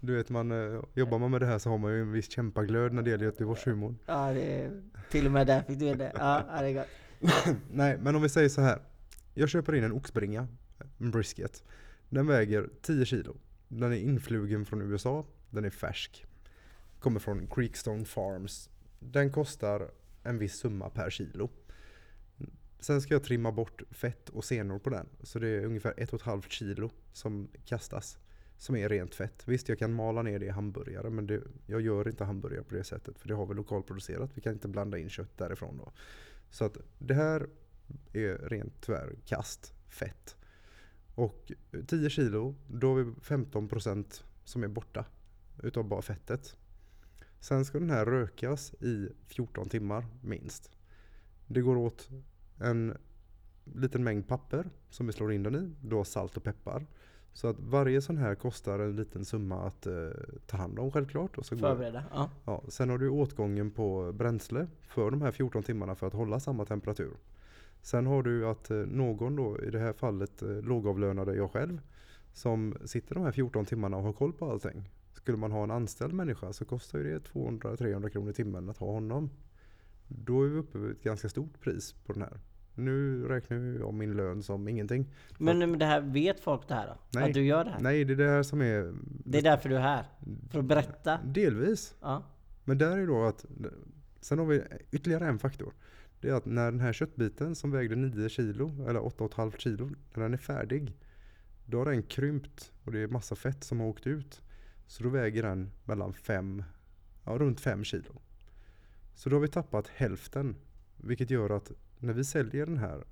Du vet man, eh, jobbar man med det här så har man ju en viss kämpaglöd när det gäller Göteborgshumorn. Ja, det är, till och med där fick du det. Ja, ja, det är gott. Nej, men om vi säger så här. Jag köper in en oxbringa, en brisket. Den väger 10 kilo. Den är influgen från USA. Den är färsk. Kommer från Creekstone Farms. Den kostar en viss summa per kilo. Sen ska jag trimma bort fett och senor på den. Så det är ungefär ett och ett halvt kilo som kastas. Som är rent fett. Visst, jag kan mala ner det i hamburgare. Men det, jag gör inte hamburgare på det sättet. För det har vi lokalproducerat. Vi kan inte blanda in kött därifrån då. Så att det här är rent tyvärr kast, fett. Och 10 kilo, då har vi 15% som är borta utav bara fettet. Sen ska den här rökas i 14 timmar minst. Det går åt en liten mängd papper som vi slår in den i. Du har salt och peppar. Så att varje sån här kostar en liten summa att eh, ta hand om självklart. Och så Förbereda. Ja. ja, sen har du åtgången på bränsle för de här 14 timmarna för att hålla samma temperatur. Sen har du att eh, någon då, i det här fallet eh, lågavlönade jag själv, som sitter de här 14 timmarna och har koll på allting. Skulle man ha en anställd människa så kostar ju det 200-300 kronor i timmen att ha honom. Då är vi uppe vid ett ganska stort pris på den här. Nu räknar jag om min lön som ingenting. Men, men det här, vet folk det här då? Nej. Att du gör det här? Nej, det är det här som är Det är därför du är här? För att berätta? delvis. Ja. Men där är då att, sen har vi ytterligare en faktor. Det är att när den här köttbiten som vägde 9 kilo, eller 8,5 kilo, när den är färdig. Då har den krympt och det är massa fett som har åkt ut. Så då väger den mellan 5, ja runt 5 kilo. Så då har vi tappat hälften. Vilket gör att när vi säljer den här,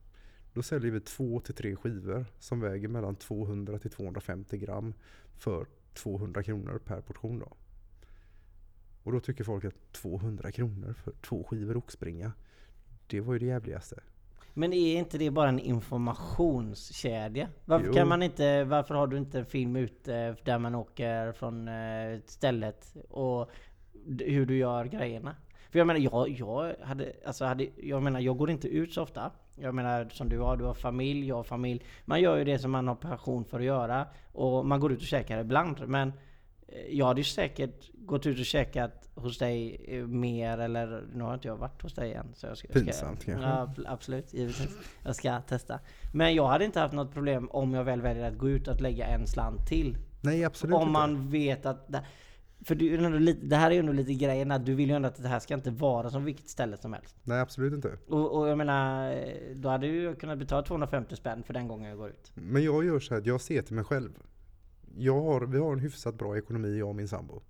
då säljer vi 2 till 3 skivor som väger mellan 200 till 250 gram för 200 kronor per portion då. Och då tycker folk att 200 kronor för två skivor oxbringa, det var ju det jävligaste. Men är inte det bara en informationskedja? Varför Jo. kan man inte, varför har du inte en film ute där man åker från eh, stället och hur du gör grejerna? För jag menar, jag, jag hade, alltså hade, jag menar, jag går inte ut så ofta. Jag menar som du har, du har familj, jag har familj. Man gör ju det som man har passion för att göra. Och man går ut och käkar ibland. Men jag hade ju säkert gått ut och käkat hos dig eh, mer eller nu har inte jag varit hos dig än. Så jag ska, jag ska, Pinsamt kanske. Ja, absolut, givetvis. Jag ska testa. Men jag hade inte haft något problem om jag väl väljer att gå ut och att lägga en slant till. Nej absolut Om inte. man vet att... Det, för det, här är ju ändå lite grejen att du vill ju ändå att det här ska inte vara som vilket ställe som helst. Nej absolut inte. Och, och jag menar, eh, då hade jag kunnat betala 250 spänn för den gången jag går ut. Men jag gör så här att jag ser till mig själv. Jag har, vi har en hyfsat bra ekonomi jag och min sambo.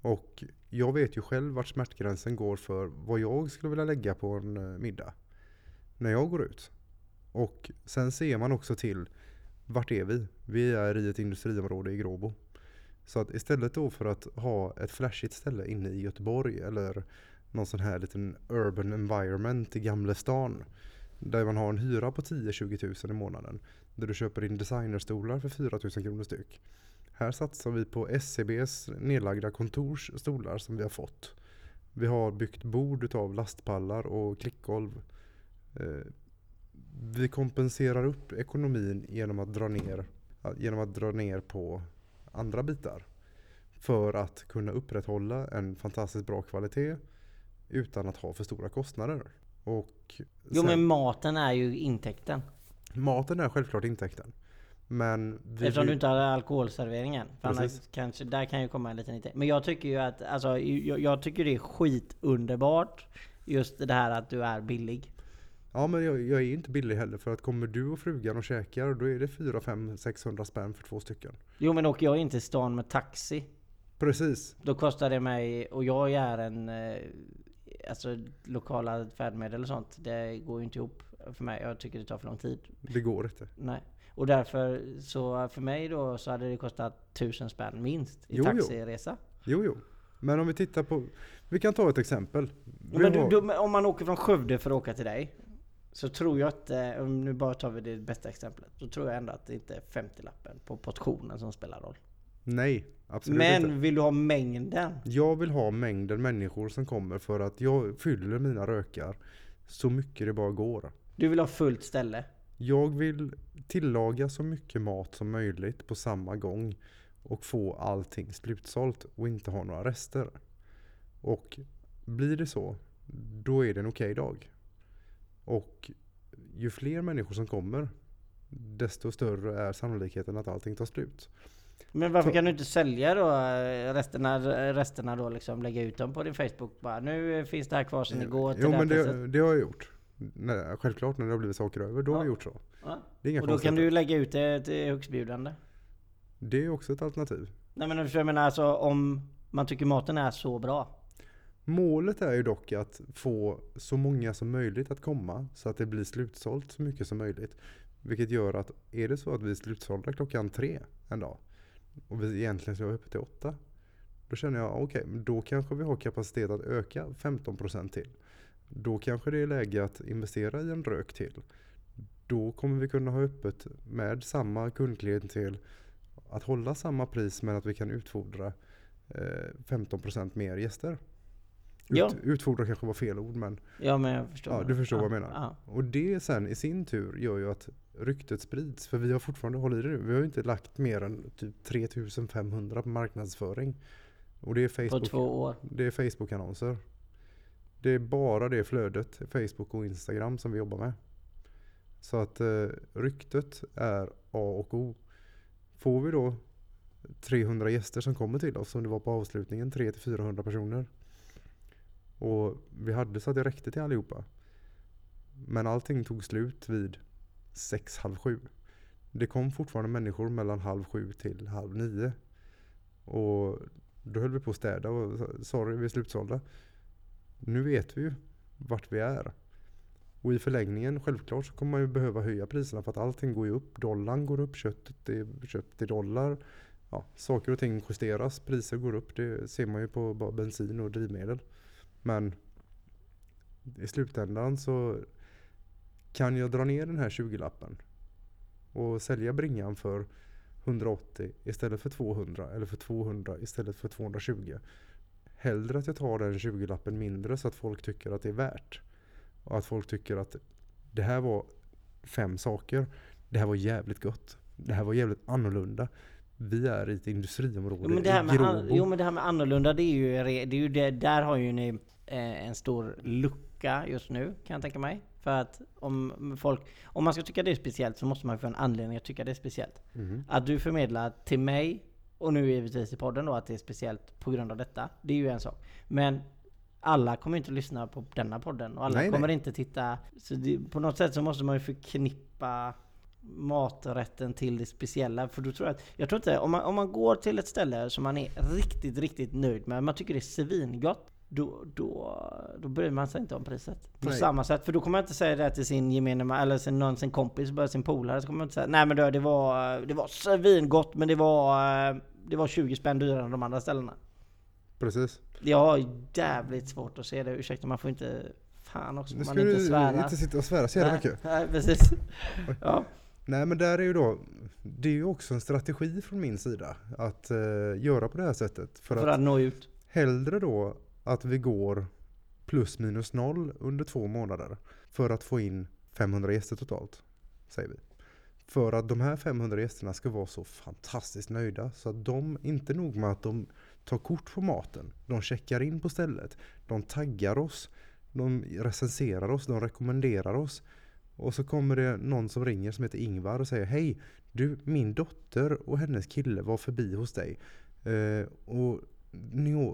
Och jag vet ju själv vart smärtgränsen går för vad jag skulle vilja lägga på en eh, middag. När jag går ut. Och sen ser man också till vart är vi? Vi är i ett industriområde i Gråbo. Så att istället då för att ha ett flashigt ställe inne i Göteborg eller någon sån här liten urban environment i Gamla stan. Där man har en hyra på 10-20 tusen i månaden. Där du köper in designerstolar för 4 000 kronor styck. Här satsar vi på SCBs nedlagda kontorsstolar som vi har fått. Vi har byggt bord utav lastpallar och klickgolv. Eh, vi kompenserar upp ekonomin genom att dra ner, genom att dra ner på andra bitar. För att kunna upprätthålla en fantastiskt bra kvalitet utan att ha för stora kostnader. Och Jo sen- men maten är ju intäkten. Maten är självklart intäkten. Men vi Eftersom du inte har alkoholserveringen. Kanske, där kan ju komma en liten intäkt. Men jag tycker ju att, alltså, jag, jag tycker det är skitunderbart. Just det här att du är billig. Ja men jag, jag är ju inte billig heller för att kommer du och frugan och käkar då är det 4, 5, 600 spänn för två stycken. Jo men åker jag in till stan med taxi. Precis. Då kostar det mig, och jag är en eh, Alltså lokala färdmedel och sånt. Det går ju inte ihop för mig. Jag tycker det tar för lång tid. Det går inte. Nej. Och därför så för mig då så hade det kostat tusen spänn minst i Jo, jo. taxiresa. Jo jo. Men om vi tittar på, vi kan ta ett exempel. Men du, du, om man åker från Skövde för att åka till dig. Så tror jag att, eh, om nu bara tar vi det bästa exemplet. Då tror jag ändå att det inte är 50-lappen på portionen som spelar roll. Nej, absolut Men inte. vill du ha mängden? Jag vill ha mängden människor som kommer för att jag fyller mina rökar så mycket det bara går. Du vill ha fullt ställe? Jag vill tillaga så mycket mat som möjligt på samma gång och få allting slutsålt och inte ha några rester. Och blir det så, då är det en okej dag. Och ju fler människor som kommer, desto större är sannolikheten att allting tar slut. Men varför Så- kan du inte sälja då eh, resterna, resterna då liksom lägga ut dem på din Facebook bara Nu finns det här kvar sen igår till Jo men det, det har jag gjort. Nej, självklart när det har blivit saker över, då har Ja. jag gjort så. Ja. Det är inga Och då kan du lägga ut det till högstbjudande. Det är också ett alternativ. Nej men jag menar alltså om man tycker maten är så bra. Målet är ju dock att få så många som möjligt att komma så att det blir slutsålt så mycket som möjligt. Vilket gör att är det så att vi är slutsålda klockan tre en dag och vi egentligen ska vara uppe till åtta. Då känner jag okej, men då kanske vi har kapacitet att öka 15% till. Då kanske det är läge att investera i en rök till. Då kommer vi kunna ha öppet med samma kundklientel att hålla samma pris men att vi kan utfodra eh, 15% mer gäster. Ja. Ut, utfodra kanske var fel ord men Ja men jag förstår. Ja, du förstår vad jag menar. Ja. och det sen i sin tur gör ju att ryktet sprids. För vi har fortfarande, håll i det nu, vi har ju inte lagt mer än typ 3500 på marknadsföring. Och det är På Facebook. två år. Det är Facebook-annonser. Det är bara det flödet, Facebook och Instagram som vi jobbar med. Så att eh, ryktet är A och O. Får vi då 300 gäster som kommer till oss som det var på avslutningen, 300-400 personer. Och vi hade så att det räckte till allihopa. Men allting tog slut vid sex, halv sju. Det kom fortfarande människor mellan halv sju till halv nio. Och då höll vi på att städa och sa, sorry vi är slutsålda. Nu vet vi ju vart vi är. Och i förlängningen, självklart så kommer man ju behöva höja priserna för att allting går ju upp. Dollarn går upp, köttet är köpt i dollar. Ja, saker och ting justeras, priser går upp. Det ser man ju på bensin och drivmedel. Men i slutändan så kan jag dra ner den här 20-lappen och sälja bringan för 180 istället för 200 eller för 200 istället för 220. Hellre att jag tar den 20-lappen mindre så att folk tycker att det är värt. Och att folk tycker att det här var fem saker. Det här var jävligt gott. Det här var jävligt annorlunda. Vi är i ett industriområde Jo men, det här med, an, jo men det här med annorlunda det är ju, det är ju det, där har ju ni eh, en stor lucka just nu kan jag tänka mig. För att om folk, om man ska tycka det är speciellt så måste man få en anledning att tycka det är speciellt. Mhm. Att du förmedlar till mig och nu givetvis i podden då att det är speciellt på grund av detta. Det är ju en sak. Men alla kommer inte att lyssna på denna podden och alla Nej, nej. kommer inte titta. Så det, på något sätt så måste man ju förknippa maträtten till det speciella. För då tror jag att, jag tror inte, om man, om man går till ett ställe som man är riktigt, riktigt nöjd med, man tycker det är svingott. Då, då, då bryr man sig inte om priset. På Nej. samma sätt. För då kommer man inte säga det till sin gemene man, eller sin, någon, sin kompis, bara sin polare. Så kommer man inte säga Nej men det, det var, det var svingott men det var, det var 20 spänn dyrare än de andra ställena. Precis. Jag har jävligt svårt att se det. Ursäkta man får inte... Fan också, Nu man inte du svära. inte sitta och svära så jävla mycket. nej, precis. Ja. Nej men där är ju då, det är ju också en strategi från min sida att eh, göra på det här sättet. För, För att att nå ut. hellre då att vi går plus minus noll under två månader för att få in 500 gäster totalt, säger vi. För att de här 500 gästerna ska vara så fantastiskt nöjda så att de, inte nog med att de tar kort på maten, de checkar in på stället, de taggar oss, de recenserar oss, de rekommenderar oss. Och så kommer det någon som ringer som heter Ingvar och säger Hej, du min dotter och hennes kille var förbi hos dig. Eh, och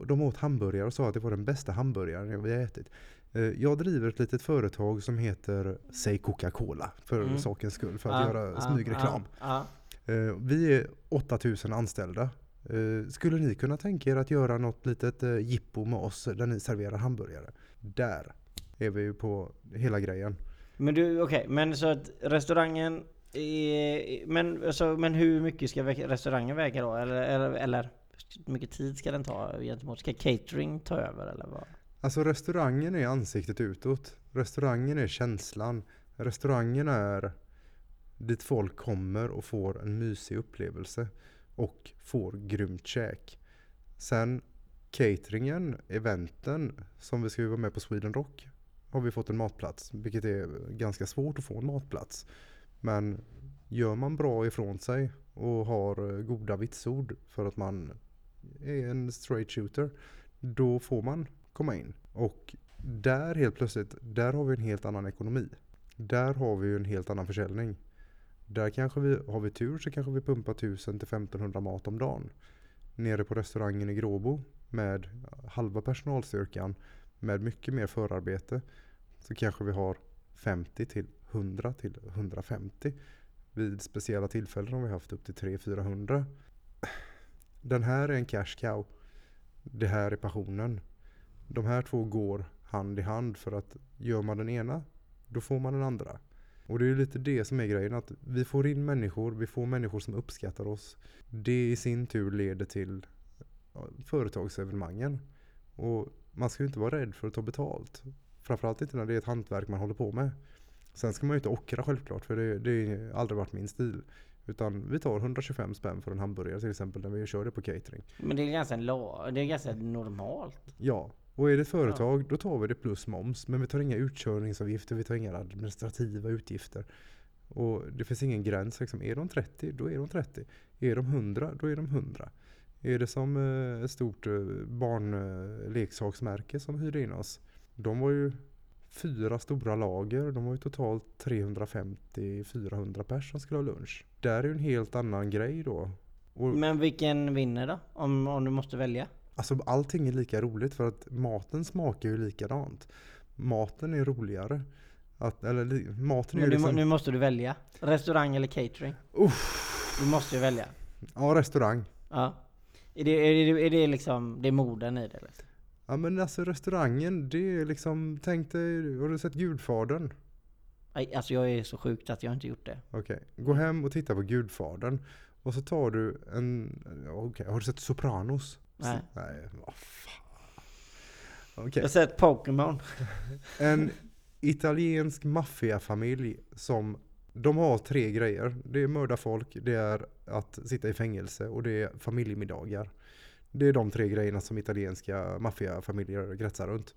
de åt hamburgare och sa att det var den bästa hamburgaren vi ätit. Eh, jag driver ett litet företag som heter Säg Coca-Cola för Mm. sakens skull, för att Ja, göra ja, smygreklam. Ja, Eh, vi är 8000 anställda. Eh, skulle ni kunna tänka er att göra något litet jippo med oss där ni serverar hamburgare? Där är vi ju på hela grejen. Men du, okej, men så att restaurangen är, men, alltså, men hur mycket ska restaurangen väga då? Eller, eller hur mycket tid ska den ta gentemot? Ska catering ta över eller vad? Alltså restaurangen är ansiktet utåt. Restaurangen är känslan. Restaurangen är dit folk kommer och får en mysig upplevelse och får grymt käk. Sen cateringen, eventen som vi ska vara med på Sweden Rock har vi fått en matplats, vilket är ganska svårt att få en matplats. Men gör man bra ifrån sig och har goda vitsord för att man är en straight shooter, då får man komma in. Och där helt plötsligt, där har vi en helt annan ekonomi. Där har vi ju en helt annan försäljning. Där kanske vi, har vi tur så kanske vi pumpar 1000 till 1500 mat om dagen. Nere på restaurangen i Gråbo med halva personalstyrkan med mycket mer förarbete så kanske vi har 50 till 100 till 150. Vid speciella tillfällen har vi haft upp till 300-400. Den här är en cash cow. Det här är passionen. De här två går hand i hand för att gör man den ena, då får man den andra. Och det är ju lite det som är grejen, att vi får in människor, vi får människor som uppskattar oss. Det i sin tur leder till företagsevenemangen. Och man ska ju inte vara rädd för att ta betalt. Framförallt inte när det är ett hantverk man håller på med. Sen ska man ju inte ockra självklart, för det, det har aldrig varit min stil. Utan vi tar 125 spänn för en hamburgare till exempel när vi kör det på catering. Men det är ganska, det är ganska normalt. Ja, och är det ett företag då tar vi det plus moms. Men vi tar inga utkörningsavgifter, vi tar inga administrativa utgifter. Och det finns ingen gräns. Liksom. Är de 30, då är de 30. Är de 100, då är de 100. Är det som eh, ett stort eh, barnleksaksmärke som hyrde in oss. De var ju fyra stora lager. De var ju totalt 350-400 pers som skulle ha lunch. Där är ju en helt annan grej då. Och, Men vilken vinner då? Om, om du måste välja? Alltså allting är lika roligt för att maten smakar ju likadant. Maten är roligare. Att, eller maten är Men du, liksom... nu måste du välja. Restaurang eller catering? Du måste ju välja. Ja, restaurang. Ja. Är det, är det, är det liksom, det är moden i det? Liksom? Ja men alltså restaurangen, det är liksom, tänk dig, har du sett Gudfadern? Nej, Alltså jag är så sjukt att jag inte gjort det. Okej, gå hem och titta på Gudfadern. Och så tar du en, okej, har du sett Sopranos? Nej. Nej, vad fan. Jag Okej, har sett Pokémon. en italiensk maffiafamilj som, de har tre grejer. Det är mörda folk, det är att sitta i fängelse och det är familjemiddagar. Det är de tre grejerna som italienska maffiafamiljer kretsar runt.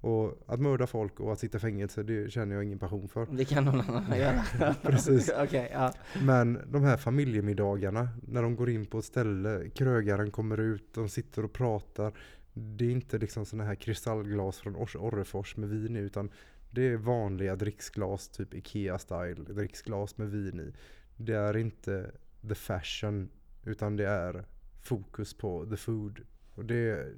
Och att mörda folk och att sitta i fängelse, det känner jag ingen passion för. Det kan någon annan göra. Precis. Okej, ja. Men de här familjemiddagarna, när de går in på ett ställe, krögaren kommer ut, de sitter och pratar. Det är inte liksom sådana här kristallglas från Ors- Orrefors med vin i, utan det är vanliga dricksglas, typ Ikea-style dricksglas med vin i. Det är inte the fashion, utan det är fokus på the food. Och det är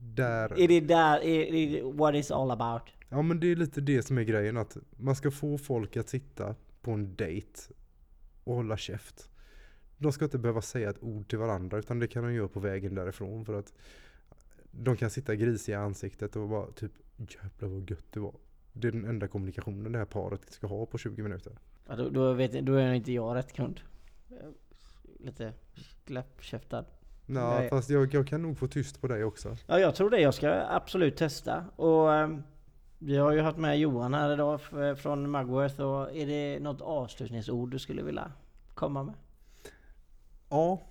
där... Är det där, är det what it's all about? Ja men det är lite det som är grejen att man ska få folk att sitta på en dejt och hålla käft. De ska inte behöva säga ett ord till varandra utan det kan de göra på vägen därifrån för att de kan sitta grisiga i ansiktet och bara typ jävlar vad gött det var. Det är den enda kommunikationen det här paret ska ha på 20 minuter. Ja, då, då, vet, då är inte jag rätt kund. Lite läppkäftad. Nej, Nej. fast jag, jag kan nog få tyst på dig också. Ja, jag tror det. Jag ska absolut testa. Och ehm, vi har ju haft med Johan här idag från Mugworth. Och är det något avslutningsord du skulle vilja komma med? Ja,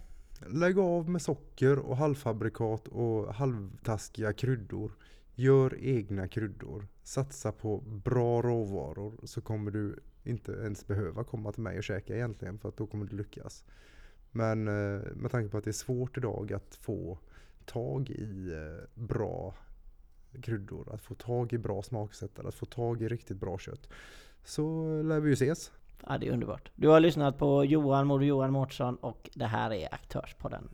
lägg av med socker och halvfabrikat och halvtaskiga kryddor. Gör egna kryddor. Satsa på bra råvaror så kommer du inte ens behöva komma till mig och käka egentligen för att då kommer du lyckas. Men eh, med tanke på att det är svårt idag att få tag i eh, bra kryddor, att få tag i bra smaksättare, att få tag i riktigt bra kött. Så lär vi ju ses. Ja, det är underbart. Du har lyssnat på Johan Modo Johan Mårtsson och det här är Aktörspodden.